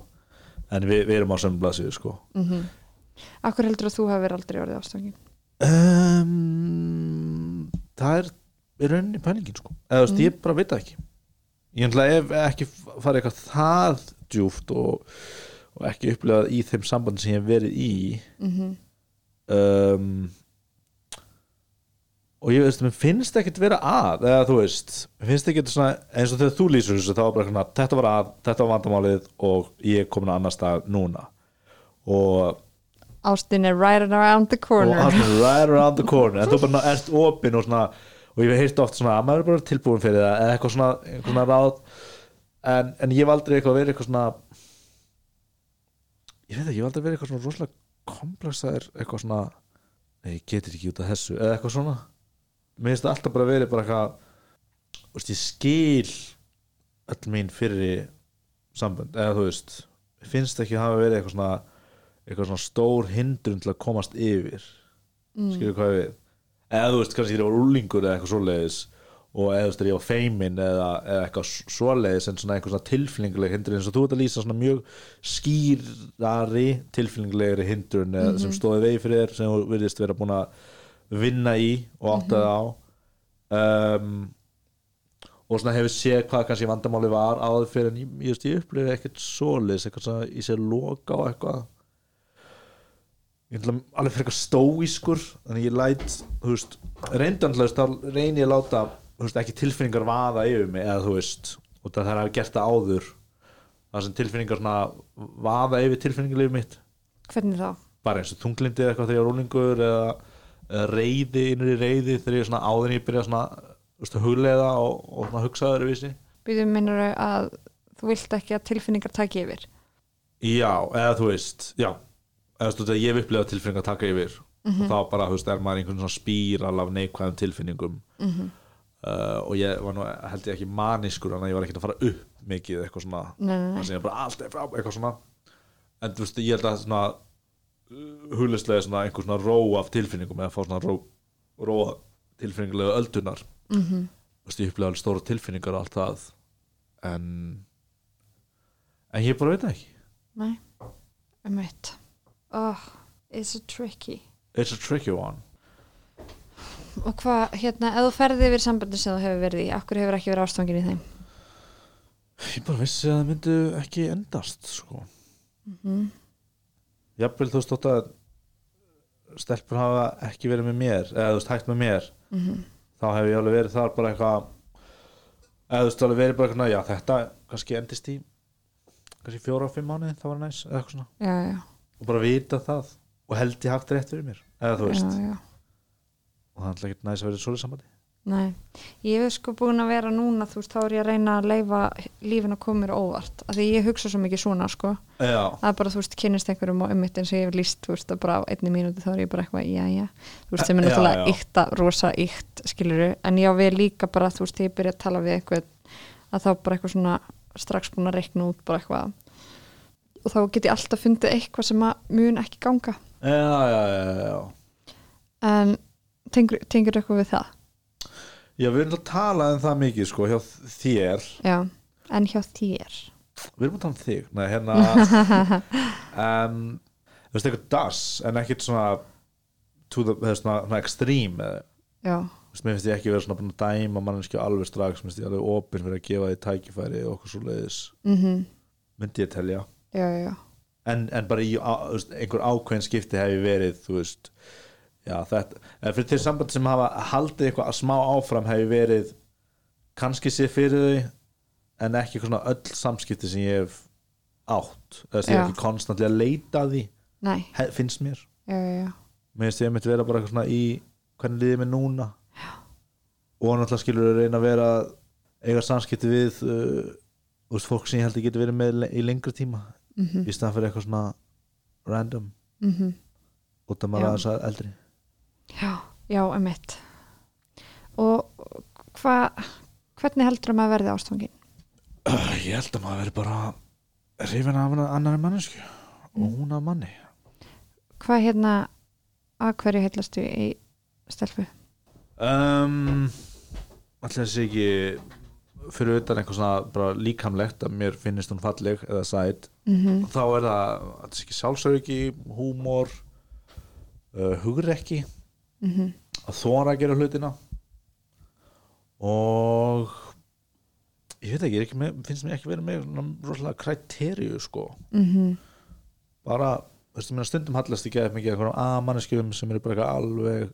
en við, við erum á sömu blaðsíðu sko. mm Akkur heldur að þú hefur aldrei orðið ástfangin um, það er í rauninni pælingin sko. eða þú veist, Mm. ég bara veit ekki ég ætla ef ekki farið eitthvað það djúft og, og ekki upplegað í þeim sambandi sem ég hef verið í mm um, og ég veist, mér finnst ekkert vera að eða þú veist, mér finnst ekkert svona eins og þegar þú lýsur þessu, þá var bara svona þetta var að, þetta var vandamálið og ég er komin á annar stað núna. Og, Ástin er right around the og corner. Hann er right around the corner. En þú bara [LAUGHS] ert opinn og svona og ég hef heyrt oft svona að maður er bara tilbúin fyrir það eða eitthvað svona, eitthvað svona ráð. En, en ég aldrei eitthvað verið eitthvað svona ég veit ekki, ég hef aldrei verið eitthvað svona rosalega komplexaður eitthvað svona nei, ég getur ekki út af þessu eða eitthvað svona mér finnst það alltaf bara verið bara eitthvað þú veist, ég skil öll mín fyrir sambönd eða þú veist, finnst ekki að hafa verið eitthvað svona eitthvað svona stór hindrun til að komast yfir. Mm. skilur hvað við? Eða þú veist, kannski ég var úlingur eða eitthvað svoleiðis og eða þú veist, ég var feimin eða, eða eitthvað svoleiðis en svona eitthvað svona tilfinninguleg hindrun eins og þú ert að lýsa svona mjög skýrari tilfinningulegri hindrun eða sem stóði vegi fyrir þér sem þú virðist vera búin að vinna í og áttaði á. Um, og svona hefur séð hvað kannski vandamáli var áður fyrir en ég, ég, ég upplifði ekkert svoleiðis eitthvað svona í sér loka á eitthvað. Ég ætla alveg fyrir eitthvað stóískur þannig ég læt, þú veist reyndanlega, þá reyni ég að láta veist, ekki tilfinningar vaða yfir mig eða þú veist, og það er að gert það áður það sem tilfinningar svona vaða yfir tilfinningarlíf mitt. Hvernig þá? bara eins og þunglindi eða eitthvað þegar ég er rólingur eða, reyði, innri reyði þegar ég er svona áður en ég byrja svona að huglega og, og svona hugsaður vissi. Býðum minnur að þú vilt ekki að tilfinningar taki yfir? Já, eða þú veist já, eða þú veist, ég hef upplegað tilfinningar að taka yfir. Og þá bara, þú veist, er maður einhvern svona spíral af neikvæðum tilfinningum. Mm -hmm. uh, og ég var nú, held ég ekki maniskur þannig að ég var ekkert að fara upp mikið eitthvað svona, nei sem ég bara allt er frá, eitthvað svona. En þú veist, ég held að svona huglislega svona einhver svona ró af tilfinningum eða fá svona ró, ró tilfinningulega öldunar. Mm -hmm. ég upplega alveg stóra tilfinningar og allt það. En en ég bara veit ekki. Nei, um eitt Oh, it's a tricky. It's a tricky one. Og hvað, hérna, ef þú ferði yfir sambandi sem þú hefur verið í, akkur hefur ekki verið ástfangin í þeim? Ég bara vissi að það myndi ekki endast sko. Mm -hmm. Jafnvel þú veist þótt að stelpur hafa ekki verið með mér eða þú veist hægt með mér Mhm. þá hef ég alveg verið þar bara eitthvað eða þú veist alveg verið bara eitthvað já þetta kannski endist í kannski fjóra og fimm mánuði það var næs eða eitthvað svona. Já, já, og bara vita það og held ég haft rétt fyrir mér eða þú veist, já, og það er alltaf ekki næst að vera í svoleiðis sambandi Nei, ég hef sko búin að vera núna þú veist, þá er ég að reyna að leifa lífin að koma mér óvart, af því ég hugsa svo mikið svona sko, já, það er bara þú veist, kynnist einhverjum og ummitt eins og ég hef líst þú veist, að bara á einni mínúti þá er ég bara eitthvað, já, já. Þú veist, sem er náttúrulega já. ykta, rosa ykt, skiluru, en já, við líka bara, þú veist, ég byrja að tala við eitthvað að þá bara eitthvað svona strax búin að reikna út bara eitthvað. Og þá get ég alltaf fundið eitthvað að tengur, tengur eitthvað já við erum að tala um það mikið sko hjá þér. Já, en hjá þér. Við erum að tala um þig. Nei, hérna [LAUGHS] um, þú veist eitthvað das en ekkert svona to the, er svona, svona extreme já, Þú veist, mér finnst ég ekki vera svona búin að dæma manneskju alveg strax, mér finnst ég alveg opinn fyrir að gefa því tækifæri og okkur svo leiðis mhm. Myndi ég telja. Já, já, já, en, en bara í á, veist, einhver ákveðin skipti hef ég verið þú veist já, þetta, eða fyrir til samband sem hafa haldið eitthvað að smá áfram hef ég verið kannski sér fyrir þau en ekki eitthvað svona öll samskipti sem ég hef átt. Eða sem ég hef ekki konstantlega að leita að því nei. finnst mér. Já, já, mér finnst ég mitt vera bara eitthvað svona í hvernig liðið mér núna. Og náttúrulega skilur að reyna að vera að eiga samskipti við uh, veist, fólk sem ég held að geta verið með í lengri tíma. Mhm, í staðan fyrir eitthvað svona random. Mhm. Út af maður aðeins að eldri já, já, emitt og hvað hvernig heldur maður að verði ástfangin uh, ég held að maður veri bara hrifin af annarri mannesku og hún af manni. Hvað hérna að hverju heillastu í stelfu um, allir þessi ekki fyrir utan eitthvað svona bara líkamlegt að mér finnist hún falleg eða sæt. Mhm, þá er það, ekki sjálfsöryggi húmor uh, hugrekki mhm, að þóra að gera hlutina. Og ég veit ekki, með, finnst mér ekki verið með svona rosalega kriteríu sko. Mhm. Bara, þú veist, meina stundum hallast ekki eða mikið eitthvað að manneskjum sem eru bara eitthvað alveg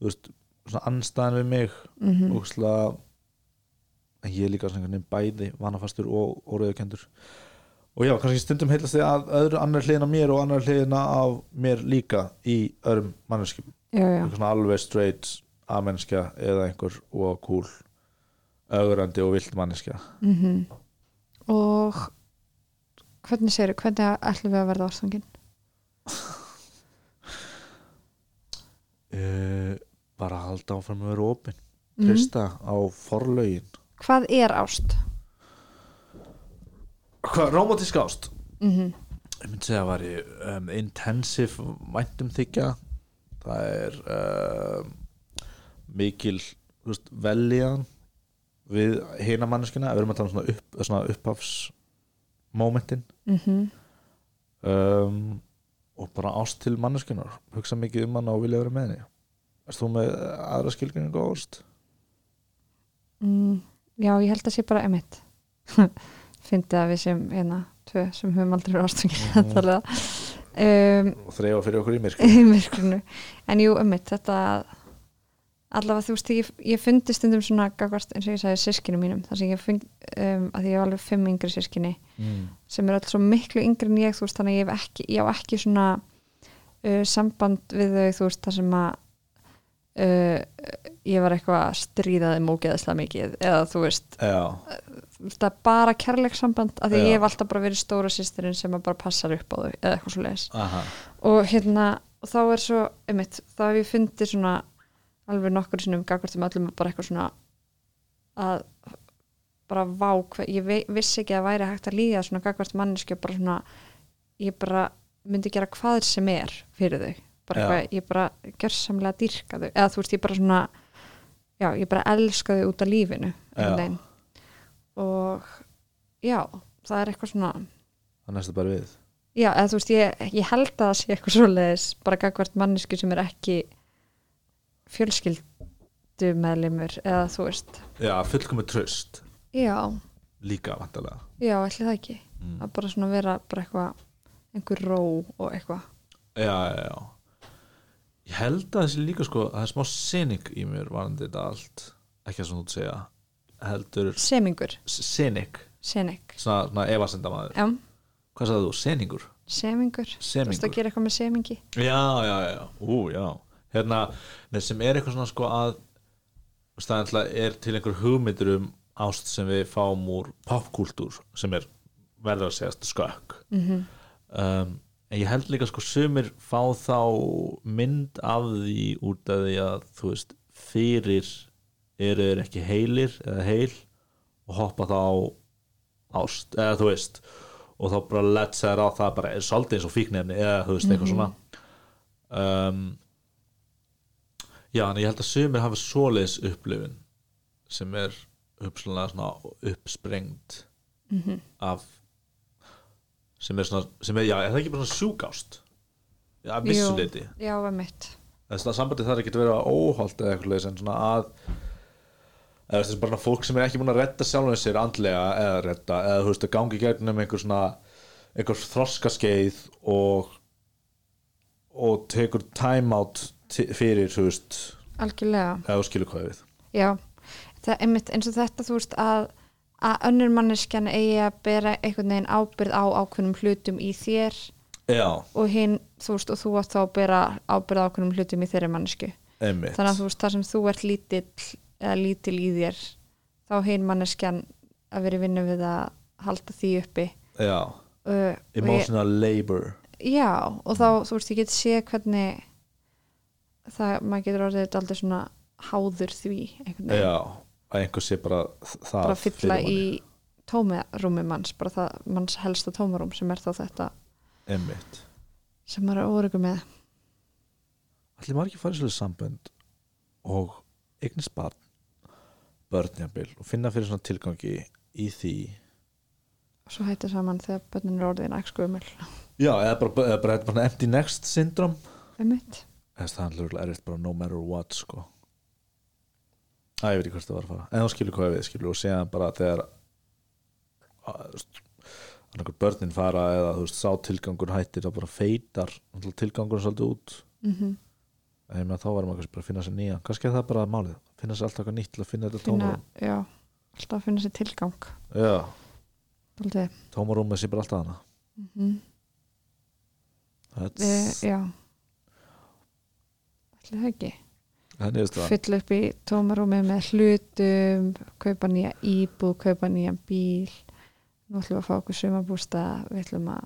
þú veist, svona anstæðan við mig. Mhm, og slag en ég er líka svona einhvern veginn bæði vanafastur og, rauðakendur og já, kannski stundum heilast þið að öðru annar hliðina á mér og annar hliðina á mér líka í öðrum manneskjum alveg straight A-mennskja eða einhver og cool ögrandi og vilt manneskja. Mhm. Og hvernig segir hvernig ætlum við að verða ástfangin? Uh, [LAUGHS] bara halda áfram að vera opinn Mhm. trista á forlögin. Hvað er ást? Hvað, romantísk ást? Mhm, ég myndi segja að væri um, intensive væntum þykja það er um, mikil veist, veljan við hina manneskina við erum að tala um svona, upp, svona upphafs momentin mhm um, og bara ást til manneskunar hugsa mikið um hana og vilja vera með henni Erst þú með aðra skilgrinningu á ást? mm, já, ég held að sé bara emitt [LAUGHS] fyndi að við sem hérna, tvö sem höfum aldrei ástfangin Mhm. mm. Um, og þreifa fyrir okkur í mér [LAUGHS] í myrkrinu. En jú, ummitt, þetta allavega þú veist, ég, ég fundi stundum svona gagvart eins og ég sagði sískinu mínum. Þar sem ég fund, um, að ég hef alveg fimm yngri sískini mm. sem er öll svo miklu yngri en ég þú veist, þannig ég hef ekki, ég á ekki svona uh, samband við þau þú veist, þar sem að uh, ég var eitthvað að stríða þeim ógeðslega mikið eða þú veist, já, bara kærleiksamband að því ég hef alltaf bara verið stóra sýstirinn sem bara passar upp á þau eða eitthvað svo leiðis og hérna og þá er svo, einmitt, þá hef ég fundið svona alveg nokkur sinnum gagvart um öllum bara eitthvað svona að bara vá, hver, ég vei, vissi ekki að væri hægt að líða svona gagvart manneski bara svona, ég bara myndi gera hvað sem er fyrir þau. Bara eitthvað, ég bara gjörsamlega dýrka þau, eða þú veist, ég bara svona já, ég bara elska þau út af lífinu einhvern veginn og já, það er eitthvað svona það næstu bara við. Já, eða þú veist, ég, ég held að það sé eitthvað svoleiðis bara gagvart mannesku sem er ekki fjölskyldu meðlimur eða þú veist. Já, fullkomið tröst Já, líka vantarlega já, ætli það ekki. Mm. að bara svona vera bara eitthvað einhver ró og eitthvað. Já, já, já. Ég held að þessi líka sko að það er smá sinning í mér varandi þetta allt. Ekki að svona út segja heldur Semingur, sinning, senik. Svona, svona evasendamaður Já, hvað sagði þú, seningur? Semingur, þú veist Semingur. að gera eitthvað með semingi. Já, já, já, ú, já. Hérna, sem er eitthvað svona sko að það er til einhver hugmyndur um ást sem við fáum úr popkúltúr sem er verður að segjast skökk. -hmm. um, en ég held líka sko sumir fá þá mynd af því út af því að þú veist, fyrir eru þeir ekki heilir eða heil og hoppa þá ást, eða þú veist og þá bara let's þeir á það bara er svolítið eins og fíknefni eða þú veist eitthvað svona. Um, já, en ég held að sumir hafa svoleiðis upplifun sem er uppslulega svona uppsprengt af sem er svona, sem er, já, er það ekki bara svona sjúkást? Já, að vissu leiti já, var mitt þess að sambandi þarf ekki að vera óholt eða eitthvað leis en svona að eða þess að bara fólk sem er ekki búin að redda sjálfum sér andlega eða redda eða þú veist að gangi gegnum einhver svona einhver þroskaskeið og og tekur time out fyrir þú veist algjörlega. eða þú skilur hvað við. Já, það er einmitt eins og þetta þú veist að, að önnur manneskjan eigi að bera einhvern veginn ábyrð á ákveðnum hlutum í þér já, og hinn, þú veist, og þú átt þá að bera ábyrð á ákveðnum hlutum í þeirri mannesku einmitt. Þannig að þú veist, þar sem þú ert lítill eða lítil í þér þá hinn manneskjan að vera í vinnu við að halda því uppi. Já, uh, og ég, emotional labor. Já, og þá, þú veist, ég get sé hvernig það, maður getur orðið aldrei svona háður því já, að einhver sé bara það bara fylla í manni. tómirúmi manns bara það, manns helsta tómarúm sem er þá þetta einmitt. sem maður er óryggur með. Allir maður ekki farið svolítið sambönd og eignist barn börn jafnvel og finna fyrir svona tilgangi í því. Svo hættir saman þegar börnin er orðin ekki skumul já, eða bara, eða bara, bara empty next syndrom það örugglega erfitt bara no matter what sko. Æ, ég veit ekki hvert það var að fara. En þá skilur hvað við skilur. Og séðan bara þegar annarkur börnin fara eða þú veist sá tilgangur hættir þá bara feitar tilgangur svolítið út. Mm -hmm. En þá varum maður bara að finna sér nýja kannski er það bara málið, finna sér alltaf nýtt til að finna þetta tómarum já, alltaf að finna sér tilgang. Já, Aldrei. tómarúmið sé bara alltaf hana Mm -hmm. E, já. Ætli það ekki? Er fylla upp í tómarúmi með hlutum kaupa nýja íbúð, kaupa nýja bíl. Nú ætlum við að fá okkur sumabústa við ætlum að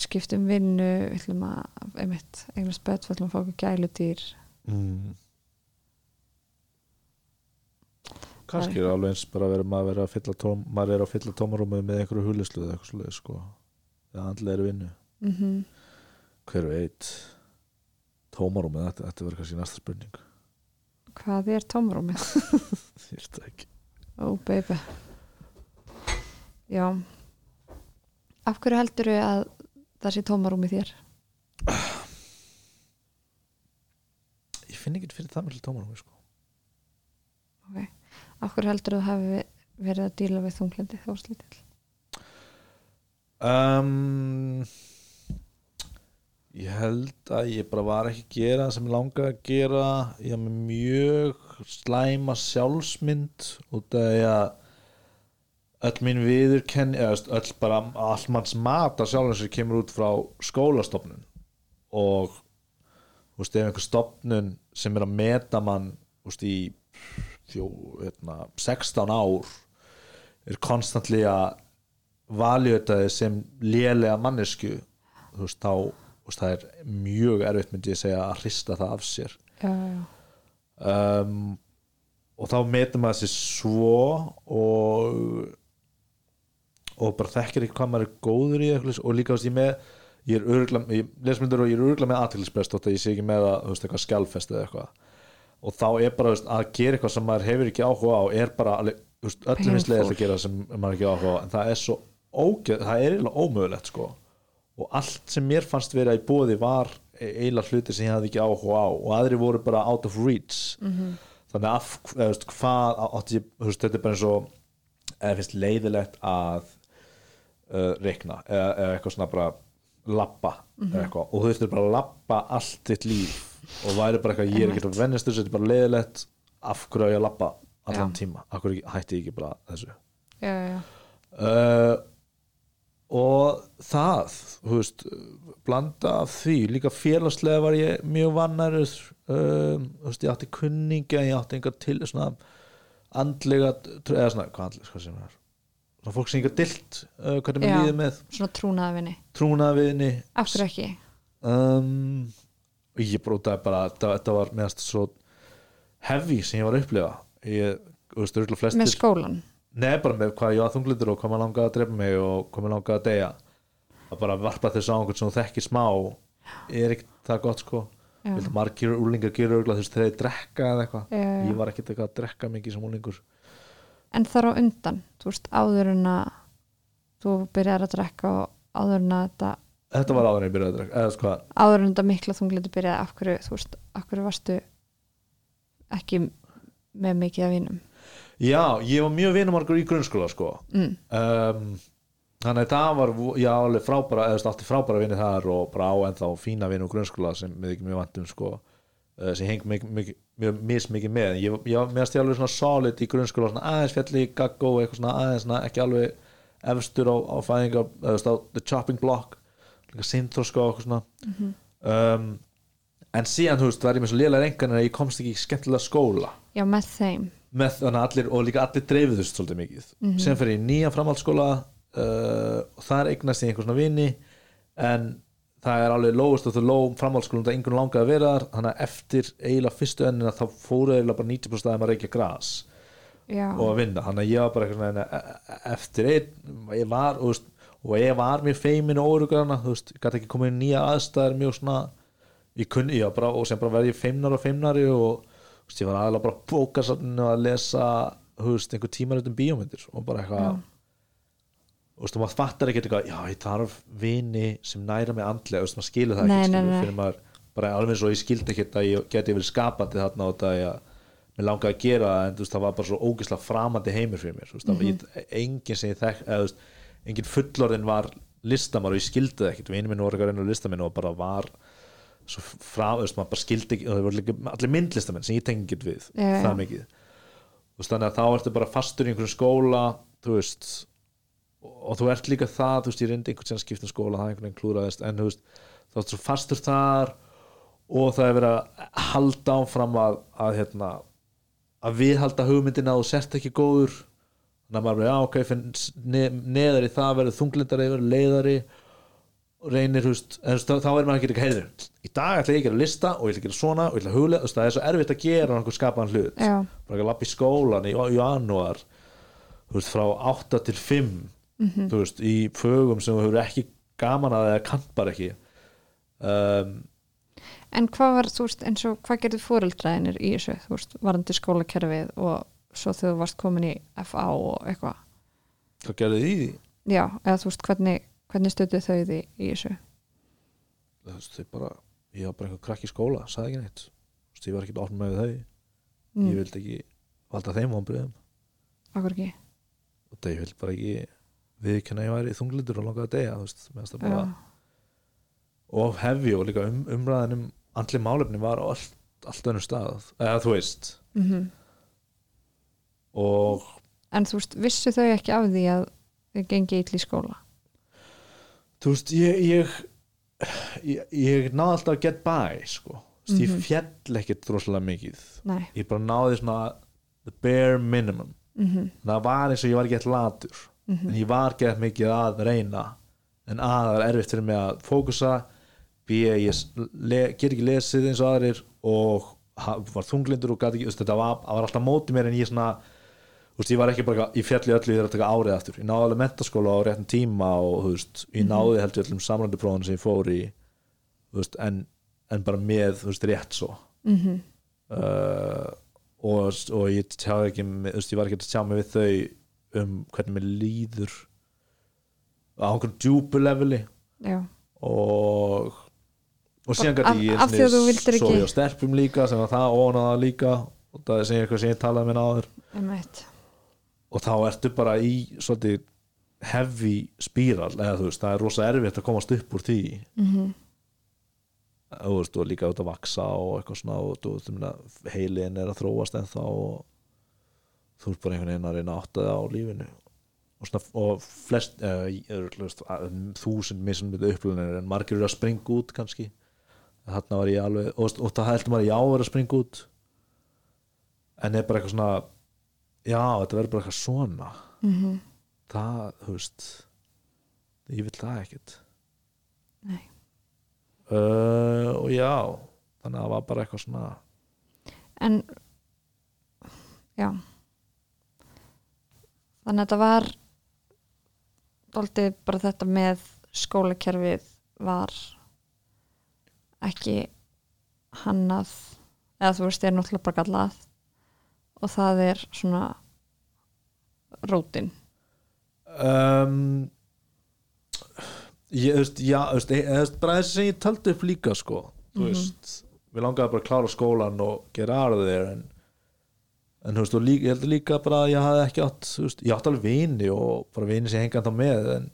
skipta um vinnu við ætlum að, einmitt, eignast börn við ætlum að fá okkur gæludýr. Mm. kannski er alveg eins bara vera maður að fylla tóm, maður er að fylla tómarúmið með einhverju hulislu eða eitthvað svoleið sko. Eða andlega er vinnu. Mm hver veit? Tómarúmið, þetta, þetta verður kannski næsta spurning. Hvað er tómarúmið? [LAUGHS] ég það ekki. Ó baby. Já. Af hverju heldur að það sé tómarúmið þér? ég finn ekki fyrir það með tómarúmið sko af hverju heldur þú hafi verið að díla við þunglindi þá slítill? um, ég held að ég bara var ekki að gera það sem ég langaði að gera ég haf mjög slæma sjálfsmynd út af að öll mín veist, öll bara all manns mat að sjálfum sér kemur út frá skólastofnun. Og þú veist, ef einhver stofnun sem er að meta mann veist, í þjó, hérna, 16 ár er konstantli að valjöta þið sem lélega mannesku þú veist, þá veist, það er mjög erfitt myndi ég segja að hrista það af sér. Já, já, um, og þá metur maður sér svo og og bara þekkir ekki hvað maður er góður í eitthvað, og líka veist, ég með ég er örgulega, ég lesmyndur og ég er örgulega með aðtilsprest þótt að ég sé ekki með að, þú veist, eitthvað skjálfest eða eitthvað og þá er bara, þú veist, að gera eitthvað sem maður hefur ekki áhuga á er bara, þú veist, öllum Painful. leiðist að gera sem maður ekki áhuga á en það er svo ógeð, það er eiginlega ómögulegt sko og allt sem mér fannst vera í bóði var eiginlega hluti sem ég hafði ekki áhuga á og aðri voru bara out of reach -hmm. þannig að, eða, veist, hvað átti ég, þú veist, þetta er bara eins og eða finnst leiðilegt að uh, reikna eða, eða eitthvað svona bara labba eða eitthvað, og þú þurftir bara að labba allt þitt líf. Og væri bara eitthvað ég er ekki að vennast þessu, þetta er bara leiðilegt. Af hverju á ég að labba allan Já. tíma? Af hverju hætti ég ekki bara þessu? Já, já, uh, og það þú veist, blanda af því. Líka félagslega var ég mjög vannar um, þú veist, ég átti kunninga ég átti einhver til svona andlega, eða svona, hvað andlega hvað sem það er svona fólk sem einhver dilt uh, hvernig maður líði með. svona trúnaðavinni trúnaðviðni af hverju ekki? Um, ég brótaði bara þetta, þetta var meðast svo heavy sem ég var að upplifa. Ég, veist, flestir með skólan Nei, bara með hvað ég var þunglindur og hvað maður langaði að drepa mig og hvað maður langaði að deyja. Að bara varpa þess á einhvern sem þú þekkir smá. Er ekkert það gott sko? Margir örgulega þú veist þegar þeir drekka eða eitthvað. Ég var ekkert eitthvað að drekka mikið sem úlingur en þar á undan, þú veist, áður en að þú byrjar að drekka og áður en að þetta þetta var áður en ég byrjaði að drekka eða sko, áður en þetta mikla þunglindi byrjaði af hverju, þú veist, af hverju varstu ekki með mikið af vinum já, ég var mjög vinumargur í grunnskóla sko. Mm. um, þannig að það var já, alveg frábæra, eða þú veist, átti frábæra vinni þar og bara á ennþá fína vinni úr grunnskóla sem við ekki mjög vantum sko sem heng mjög, mismikið með. Ég, ég meðast ég alveg svona solid í grunnskóla svona aðeins fjalli, gaggó, eitthvað svona aðeins svona, ekki alveg efstur á, á veist, á the chopping block líka sinþróska og eitthvað svona. Um, en síðan, þú veist, var ég með svo lélega engan en ég komst ekki í skemmtilega skóla. Já, með þeim. Með allir og líka allir dreifiðust svolítið mikið. Sem fyrir í nýja framhaldsskóla uh, og þar eignast ég einhver svona vini en það er alveg lógust og þú lóg framhaldsskóla það einhvern langaði að vera þar þannig að eftir eiginlega fyrstu ennina þá fóru eiginlega bara 90% að maður reykja gras já, og að vinna, þannig að ég var bara eitthvað e- e- eftir einn ég var, og, veist, og ég var mjög feimin og órugarna, þú veist, ég gæti ekki komið í nýja aðstæður mjög svona ég kunni, var bara, og sem bara verði ég feimnar og feimnari og veist, ég var bara að bóka sanninu að lesa þú veist, einhver tímarutum bíómyndir og bara eitthvað Já. þú og maður fattar ekki eitthvað já, ég þarf vini sem næra mig andlega þú veist, maður skilur það Nei, ekki nei, nei. fyrir maður, bara alveg svo ég skildi ekki að ég geti verið skapandi þarna og það ég mér langaði að gera það en þú veist, það var bara svo ógislega framandi heimur fyrir mér veist, mm. -hmm. ég, engin sem ég þekk eða, veist, engin fullorðin var listamar og ég skildi það ekkert, vinur minn voru eitthvað reynur listamenn og bara var svo frá, þú veist, maður bara skildi ekki og það voru líka allir myndlistamenn sem ég tengi ekki við já. það mikið veist, þannig að þá ertu bara fastur í einhverjum skóla þú veist og, og þú ert líka það, þú veist, ég reyndi einhvern sem skiptum skóla, það einhvern veginn klúraðist en þú veist, þá ertu svo fastur þar og það er verið að halda áfram að, að hérna að viðhalda hugmyndina og þú sért ekki góður. Þannig að maður er, já ok, finn ne neðar í það verður þunglindari, verður leiðari og reynir, þú veist, en, þá er maður ekki ekki heiður í dag ætla ég að gera lista og ég ætla að gera svona og ég ætla að huglega, þú veist, það er svo erfitt að gera einhver skapaðan hlut, Já. bara ekki að lappa í skólan í, janúar þú veist, frá 8 til 5 Mhm. þú veist, í fögum sem þú hefur ekki gaman að eða kann bara ekki. Um, en hvað var, þú veist, eins og hvað gerðu fóreldræðinir í þessu, þú veist, varandi skólakerfið og svo þegar þú varst komin í FA og eitthvað, hvað gerði þið í því? já, eða þú veist hvernig, hvernig stöðu þau því í þessu? Þú veist, þau bara, ég var bara einhver krakk í skóla sagði ekki neitt, þú veist, ég var ekki ofn með þau. Mm. ég vildi ekki valda þeim vonbriðum okkur ekki, og það ég vildi bara ekki viðkynna að ég væri þunglindur og langaði að deyja veist, já, og hefi og líka um, umræðan um andli málefni var á allt, allt önnur stað eða þú veist. Mm og en þú veist, vissu þau ekki af því að þau gengi í skóla? Þú veist, ég ég, ég, ég náði alltaf að get by sko, þú veist, ég fjall ekkert droslega mikið. Nei, ég bara náði svona the bare minimum. Mm það var eins og ég var ekki eitthvað latur en ég var eitthvað mikið að reyna en að það var erfitt fyrir mig að fókusa b, ég ger ekki lesið eins og aðrir og var þunglindur og gat ekki, þetta var, var alltaf móti mér en ég svona veist, ég var ekki bara, ég fjalli öllu þegar taka árið aftur. Ég náði alveg mentaskóla á réttum tíma og veist, ég náði heldur öllum samlandi prófun sem ég fór í veist, en, en bara með, rétt svo. Mm uh, og, og ég tjáði ekki ég var ekki að tjá mig við þau um hvernig mér líður á einhverjum djúpu leveli. Já, og og síðan gæti ég af því að þú vildir ekki- sofi á stelpum líka sem var það ónaða líka. Og það er sem eitthvað sem ég talaði náður. Einmitt. Og þá ertu bara í svolítið heavy spíral eða þú veist, það er rosa erfitt að komast upp úr því. Mm þú veist, og líka út að vaksa og eitthvað svona og ég meina, heilin er að þróast ennþá og þú ert bara einhvern veginn að reyna að átta það á lífinu. Og, svona, og flest uh, þúsund mismunandi upplunir en margir eru að springa út kannski. Þarna var ég alveg og, og það heldur maður að ég á að springa út. En er bara eitthvað svona já, þetta verður bara eitthvað svona. Mm það, þú veist ég vil það ekkert. Nei. uh, og já þannig að það var bara eitthvað svona. En já þannig að þetta var daldið bara þetta með skólakerfið var ekki hannað eða þú veist, er náttúrulega bara gallað og það er svona rótin um, ég, veist, já, veist, e- veist bara þessi sem ég taldi upp líka sko, þú Mhm. veist við langaði bara að klára skólan og gera aðra þér en, en þú veist, líka, ég held líka bara að ég hafði ekki átt, þú veist, ég átti alveg vini og bara vini sem hengan þá með en,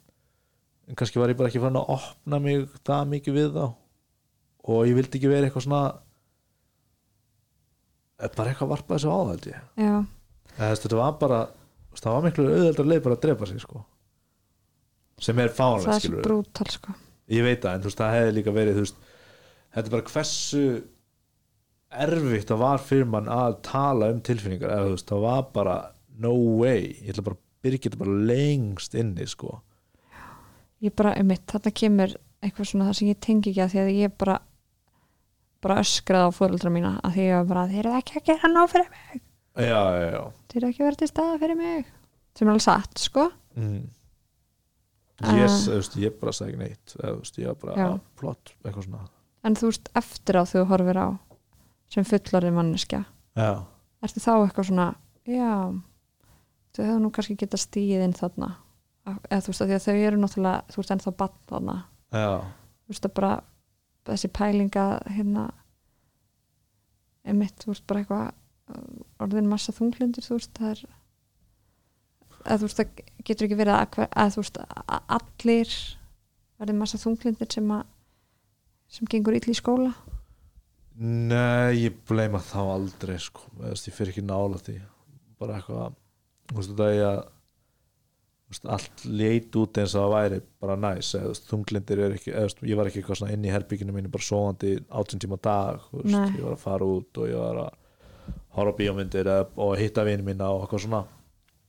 en kannski var ég bara ekki farin að opna mig það mikið við þá. Og ég vildi ekki vera eitthvað svona eh, bara eitthvað varpa þessu á það held ég. Þú veist, þetta var bara það var miklu auðveldar leið bara að drepa sig sko. sem er er svo brútal sko. Ég veit það, en þú veist, það hefði líka verið þú veist, þetta er bara hversu erfitt það var fyrir mann að tala um tilfinningar eða þú veist, það var bara no way. Ég ætla bara að byrja þetta bara lengst inni sko. Ég bara, einmitt, þetta kemur eitthvað svona það sem ég tengi ekki að því að ég bara bara öskraði á fóreldra mína að því ég var bara, þeir eru ekki að gera nóg fyrir mig. Já, já, já. Þeir eru ekki að vera til staða fyrir mig. Sem er alveg satt, sko. Mm. Ah. yes, þú veist, ég bara sagði neitt eða veist, ég bara, flott eitthvað svona. En þú veist, eftir á þú horfir á sem fullorðið manneskja. Já, ertu þá eitthvað svona já, þau hefðu nú kannski geta stíð inn þarna. Eða þú veist, því að þau eru náttúrulega þú veist, ennþá bann þarna. Já, þú veist, að bara þessi pælinga hérna emitt, þú veist, bara eitthvað uh, orðin massa þunglindur, þú veist, það er eða þú veist, það getur ekki verið að, að þú veist, að allir verði massa þunglindir sem að sem gengur ill í skóla Nei, ég bleima þá aldrei sko, ég fyrir ekki nála því. Bara eitthvað þú veist, að veist, allt leit út eins og það væri bara næs, eða þunglindir er ekki eða, ég var ekki eitthvað svona inn í herbygginu mínu bara sofandi átjón tíma á dag veist, ég var að fara út og ég var að horfa á bíómyndir og hitta vini mína og eitthvað svona.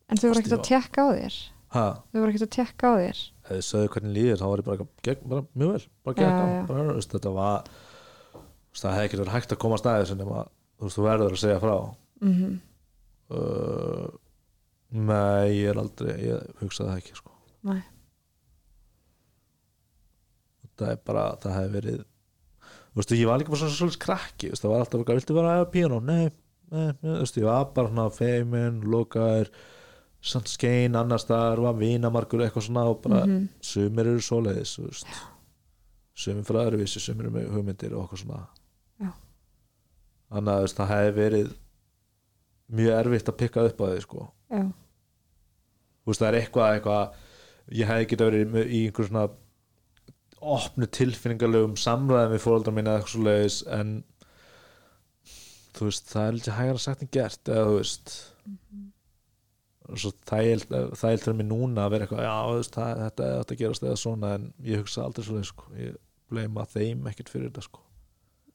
En þau voru ekkert að tekka á þér? Ha, þau voru ekkert að tekka á þér? Ef þið sögðu hvernig líður þá var ég bara, gegn, bara mjög vel bara gegn, bara, þú veist, þetta var það hefði ekki verið hægt að koma sem nema, þú veist, þú verður að segja frá mm uh, Nei, ég er aldrei ég hugsa það ekki sko. Nei. það er bara, það hefði verið veist, ég var líka bara svona svolítið krakki veist, það var alltaf, bara, viltu vera að æfa píanó? Nei, nei, nei, veist, ég var bara svona feimin, lokaður samt skein, annars staðar var vinamarkur eitthvað svona og bara Mhm. sumir eru svoleiðis, sumir fyrir öðruvísi, sumir eru með hugmyndir og eitthvað svona. Þannig að það hefði verið mjög erfitt að pikka upp á því sko. Já, þú veist það er eitthvað, eitthvað ég hefði geta verið með- í einhver svona opnu tilfinningarlegum samræðum við fóreldrar mína eða eitthvað svo leiðis en þú veist það er lítið hægara sagt en gert eða þú veist. Og svo þægild þægild fyrir mig núna að vera eitthvað já veist það, þetta er þetta gerast eða svona en ég hugsa aldrei svo leið sko. Ég bleima þeim ekkert fyrir þetta sko.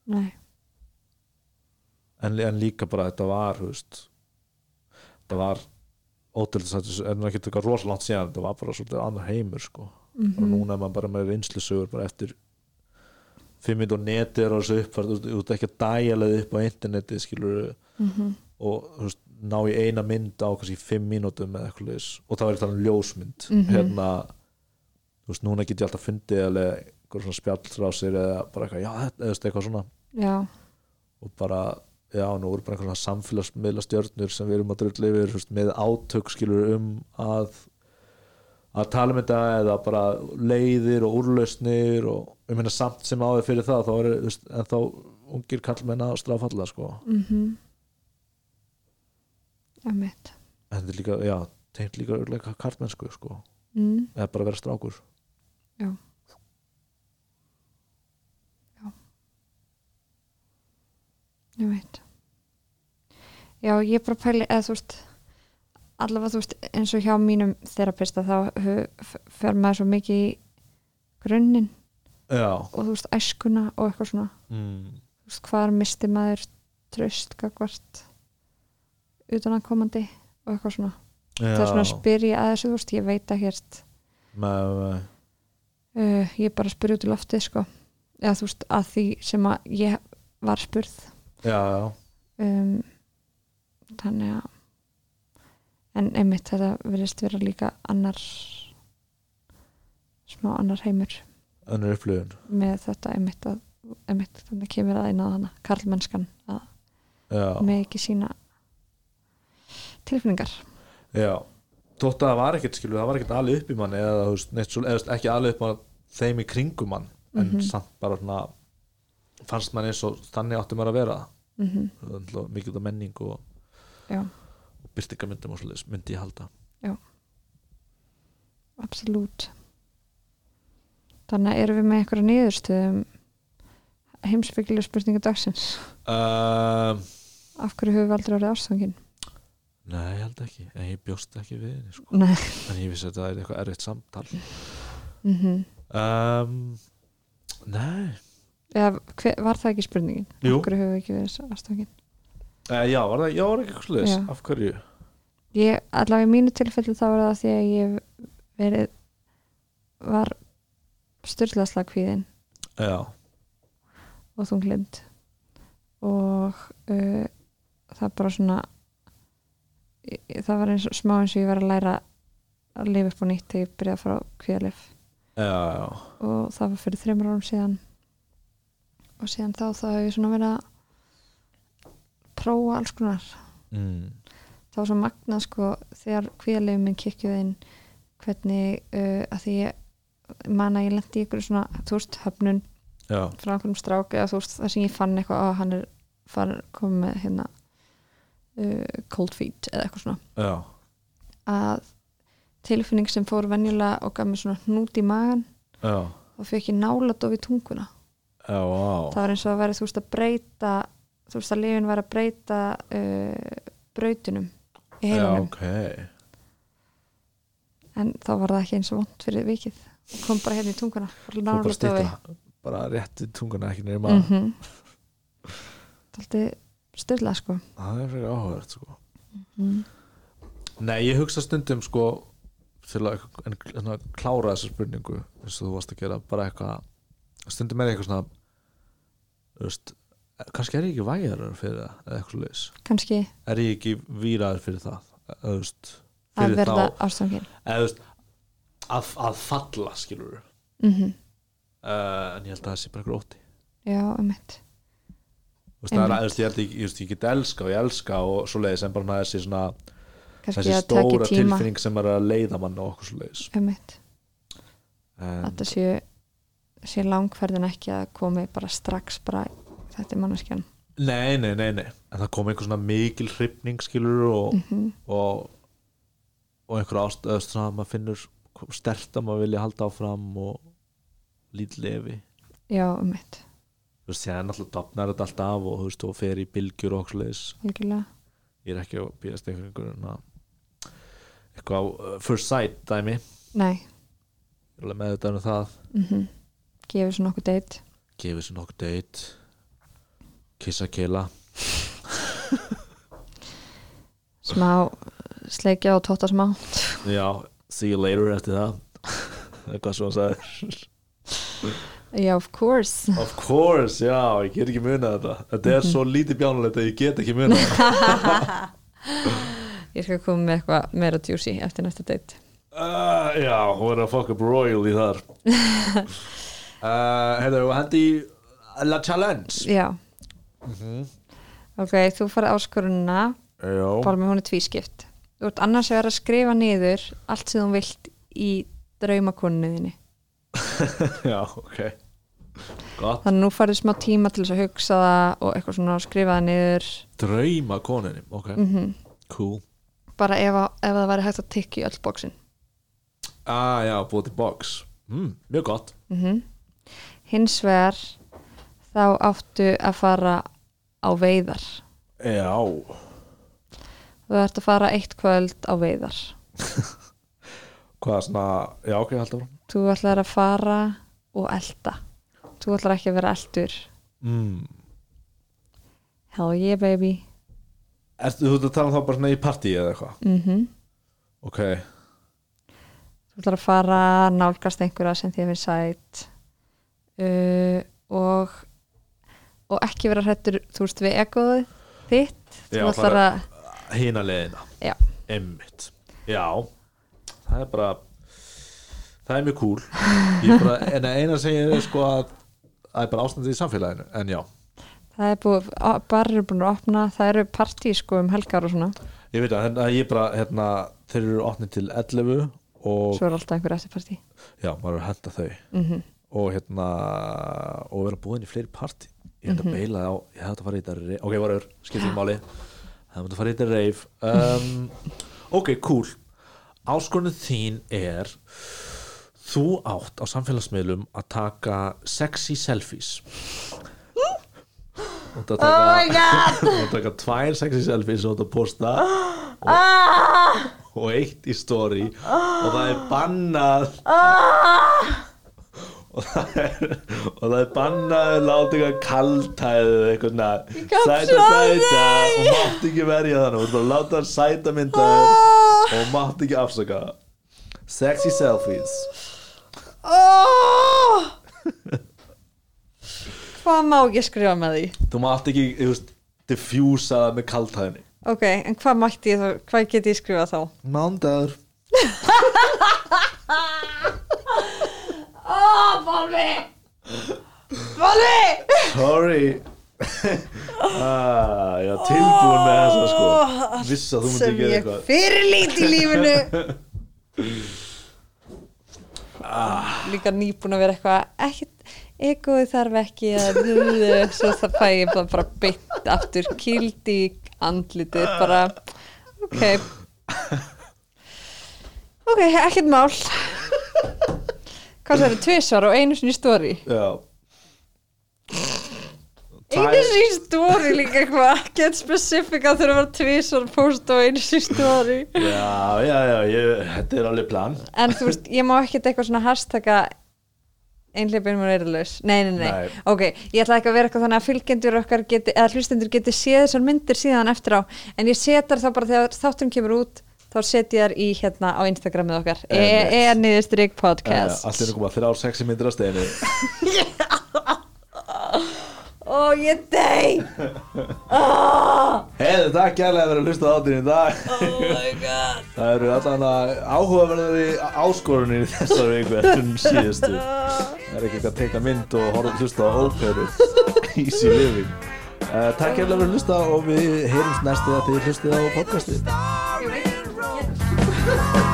Nei en, en líka bara þetta var veist þetta var ótrúlega en það getur eitthvað rosalangt síðan þetta var bara svolítið annar heimur sko Mhm. bara núna er maður bara með reynslusögur bara eftir fimm minnur neti er á þessu uppfært, þú veist, ekki að dæjalega upp á interneti skilur Mhm. og þú veist, ná í eina mynd á kannski fimm mínútum eða eitthvað leis og það var eitthvað ljósmynd Mhm. hérna þú veist, núna get ég alltaf fundið alveg eitthvað svona spjallrásir eða bara eitthvað, já, þetta, eða eitthvað svona já, og bara, já, nú eru bara einhverja samfélagsmiðla stjörnur sem við erum að drull yfir með átök skilur um að að tala um þetta eða bara leiðir og úrlausnir og um hérna samt sem áður fyrir það þá er en þá ungir kallmenn að strafalla sko mhm emitt en þetta er líka, já, tengt líka kallmennsku sko, mm. eða bara vera strákur. Já. Ég veit. Já, ég bara pæli, eða þú veist, allavega þú veist eins og hjá mínum þerapista þá fer maður svo mikið í grunninn já. og þú veist æskuna og eitthvað svona. Mm. þú veist hvar misti maður tröst gagvart utanakomandi og eitthvað svona. Það er svona að spyrja að þessu þú veist ég veit með, með, uh, ég bara spyrja út í loftið sko. Eða þú veist að því sem að ég var spurð já, já. Um, þannig að en einmitt þetta verðist vera líka annar smá annar heimur önnur upplifun. með þetta einmitt að einmitt þannig kemur að eina hana karlmennskan að með ekki sína tilfinningar. Já. Þótt að það var ekkert skilur, það var ekkert alveg upp í manni eða, eða ekki alveg upp á þeim í kringum mann en Mhm. samt bara svona fannst mann eins og þannig áttum maður að vera. Mm -hmm. Mikið út af menning og, já, og byrtingamyndum og svoleiðis myndi ég halda. Absolutt. Þannig að erum við með einhverja niðurstöðum heimsbyggilega spurningu dagsins? Um, af hverju höfum við aldrei orðið ástfangin? Nei, ég held ekki. En ég bjóst ekki við henni sko. en ég vissi að það er eitthvað erfitt samtal. Mm um, nei Eða, hver, var það ekki spurningin? Jú. Af hverju við ekki verið ástfangin? uh, já, var það, já, var ekki eitthvað sluðis af hverju? Ég, allavega í mínu tilfelli þá var það því að ég verið var styrlaðslega kvíðin já, og þunglind og uh, það bara svona ég, það var eins og smá eins og ég var að læra að lifa upp á nýtt þegar ég byrjaði að fara á kvíðalif og það var fyrir þreymur árum síðan og síðan þá þá hef ég svona verið að prófa alls konar. Mm. var svo magnað sko þegar kvíðalefum minn kikkjuð inn hvernig uh, að því ég man að ég lendi ykkur svona þú veist höfnun já, frá einhverjum strák eða þú veist það sem ég fann eitthvað að hann er far, komið með hérna uh, cold feet eða eitthvað svona. Já, að tilfinning sem fór venjulega og gaf mér svona hnút í magan já. þá fekk ég náladof í tunguna já, á það var eins og að vera þú veist að breyta þú veist að lifin var að breyta uh, brautunum í já, heilanum. ok. En þá var það ekki eins og vond fyrir vikið. Og kom bara hérna í tunguna bara Þú bara rétt í tunguna ekki neyri maður mm það er styrlað sko. Það er fyrir áhugavert sko. Mm. Nei, ég hugsa stundum sko til að en, en, klára þessa spurningu eins og þú varst að gera bara eitthvað stundum er eitthvað svona veist, kannski er ég ekki vægjarar fyrir það eða eitthvað leis kannski. Er ég ekki víraður fyrir það eða veist að fyrir verða eða þú veist að, að falla skilur mm -hmm. uh, en ég held að það sé bara eitthvað ótti. Já, um veist, ég ég, ég, get elska og ég elska og svo leiðis en bara þessi svona kannski þessi að stóra tilfinning sem er að leiða mann og okkur svo leiðis um mitt en, að það sé, sé langferðin ekki að komi bara strax bara þetta er manneskjan. Nei, nei, nei, nei. En það kom einhver svona mikil hrifning skilur og, mm og, og einhver ástöð svona að maður finnur stert að maður vilja halda áfram og lítið lefi já, um mitt, þú veist, séðan alltaf dopnar þetta alltaf og þú veist, og fer í bylgjur og algjörlega. Ég er ekki að býðast einhver einhver eitthvað á uh, first sight dæmi. Ég nei, er alveg með þetta um það. Mm gefur svo nokkuð deitt gefið sér nokkuð date. Kissa keila smá sleikja og tóta smá. Já, see you later eftir það. Eitthvað svo að sagði. Já, of course. Of course, já, ég get ekki munað þetta. Þetta er svo lítið bjánulegt að ég get ekki þetta ég skal koma með eitthvað meira juicy eftir næsta date. Uh, Já, hún er að fuck up royal í þar [LAUGHS] uh, Heyrðu, hendi La Challenge. Já, Mhm. ok, þú farið bara með hún er tvískipt. Þú ert annars að vera að skrifa niður allt sem þú vilt í draumakonunniðinni [LAUGHS] já, ok. Gott. Þannig að nú farið smá tíma til þess að hugsa það og eitthvað svona skrifa það niður. Drauma koninni, ok, mm cool. Bara ef, að, ef það væri hægt að tikka í öll bóksin Ah, já, búið til box. Mm, Mjög gott. Mm hins vegar þá áttu að fara á veiðar. Já, þú ert að fara eitt kvöld á veiðar. [LAUGHS] Hvað svona, já ok, alltaf þú ætlar að fara og elda þú ætlar ekki að vera eldur mm. hell yeah baby. Ertu þú að tala um þá bara svona í partí eða eitthvað? mhm. Ok, þú ætlar að fara nálgast einhverja sem þið finnst sætt uh, og og ekki vera hrættur þú veist við egoðið þitt þú ætlar að hina leiðina. Já. Einmitt. Já, það er bara það er mjög cool. Er bara, [LAUGHS] en eina er sko að það er bara ástandið í samfélaginu en já, það er búið, bara eru búin að opna það eru partí sko um helgar og svona. Ég veit að hérna, ég bara hérna, þeir eru opnið til 11 og svo er alltaf einhver eftir partí já, maður er að henda þau. Mm og hérna og vera búin í fleiri partí ég hef að beila á, ég hef að fara í þetta ok, varur, skiptum máli. Það hef að fara í þetta reif um, ok, cool. Áskorunum þín er þú átt á samfélagsmiðlum að taka sexy selfies. Og það taka Oh my god. [LAUGHS] og taka tvær sexy selfies og það posta. [GASPS] Og, ah, og eitt í story. Og það er bannað. Ah, og það er, og það er bannað að láta eitthvað kaltæð eða eitthvað sæta sæta. og mátt ekki verja þannig og láta hann sæta myndaðir ah, og mátt ekki afsaka. Sexy selfies. Ah. hvað má ég skrifa með því? Þú mátt ekki, þú veist, diffjúsa það með kaltæðinni ok, en hvað mætti ég þá hvað get ég skrifa þá? Mándagur [LAUGHS] oh, Balvi Balvi sorry. [LAUGHS] Ah, já, tilbúin með þessa sko. Viss að þú myndi sem ekki gera ég eitthvað. fyrirlít í lífinu. [LAUGHS] Líka nýbúin að vera eitthvað ekkert, egoði þarf ekki að svo það fæ ég bara, bytt aftur kýld í andlitið bara ok. [LAUGHS] Ok, ekkert mál hvað það er tvisvar og einu sinni stóri já. Einu sinni stóri líka eitthvað ekkert specifík að þurfa að vera tvisvar post og einu sinni stóri já, já, já, ég, þetta er alveg plan. En þú veist, ég má ekkert eitthvað svona hashtagga einhleipin mér eirlaus nei, nei, nei, Nei. ok, ég ætla ekki að vera eitthvað þannig að fylgjendur okkar geti, eða hlustendur geti séð þessar myndir síðan eftir á. En ég setar þá bara þegar þátturinn kemur út þá set ég þar í hérna á Instagramið okkar. E Einmitt. e niðurstrykk podcast. allt er koma þrjár sexy myndir á steginni [LAUGHS] Ó, ég dey. Heiði, takk kærlega fyrir að hlusta á þáttin í dag. Oh my god. [LAUGHS] Það eru allan að áhugaverðari áskorunir í þessar viku en síðustu. Það er ekki eitthvað að teikna mynd og horfa að hlusta á óperu Easy living. Uh, Takk kærlega fyrir að hlusta og við heyrumst næstu að þið hlustið á podcastið Let's go.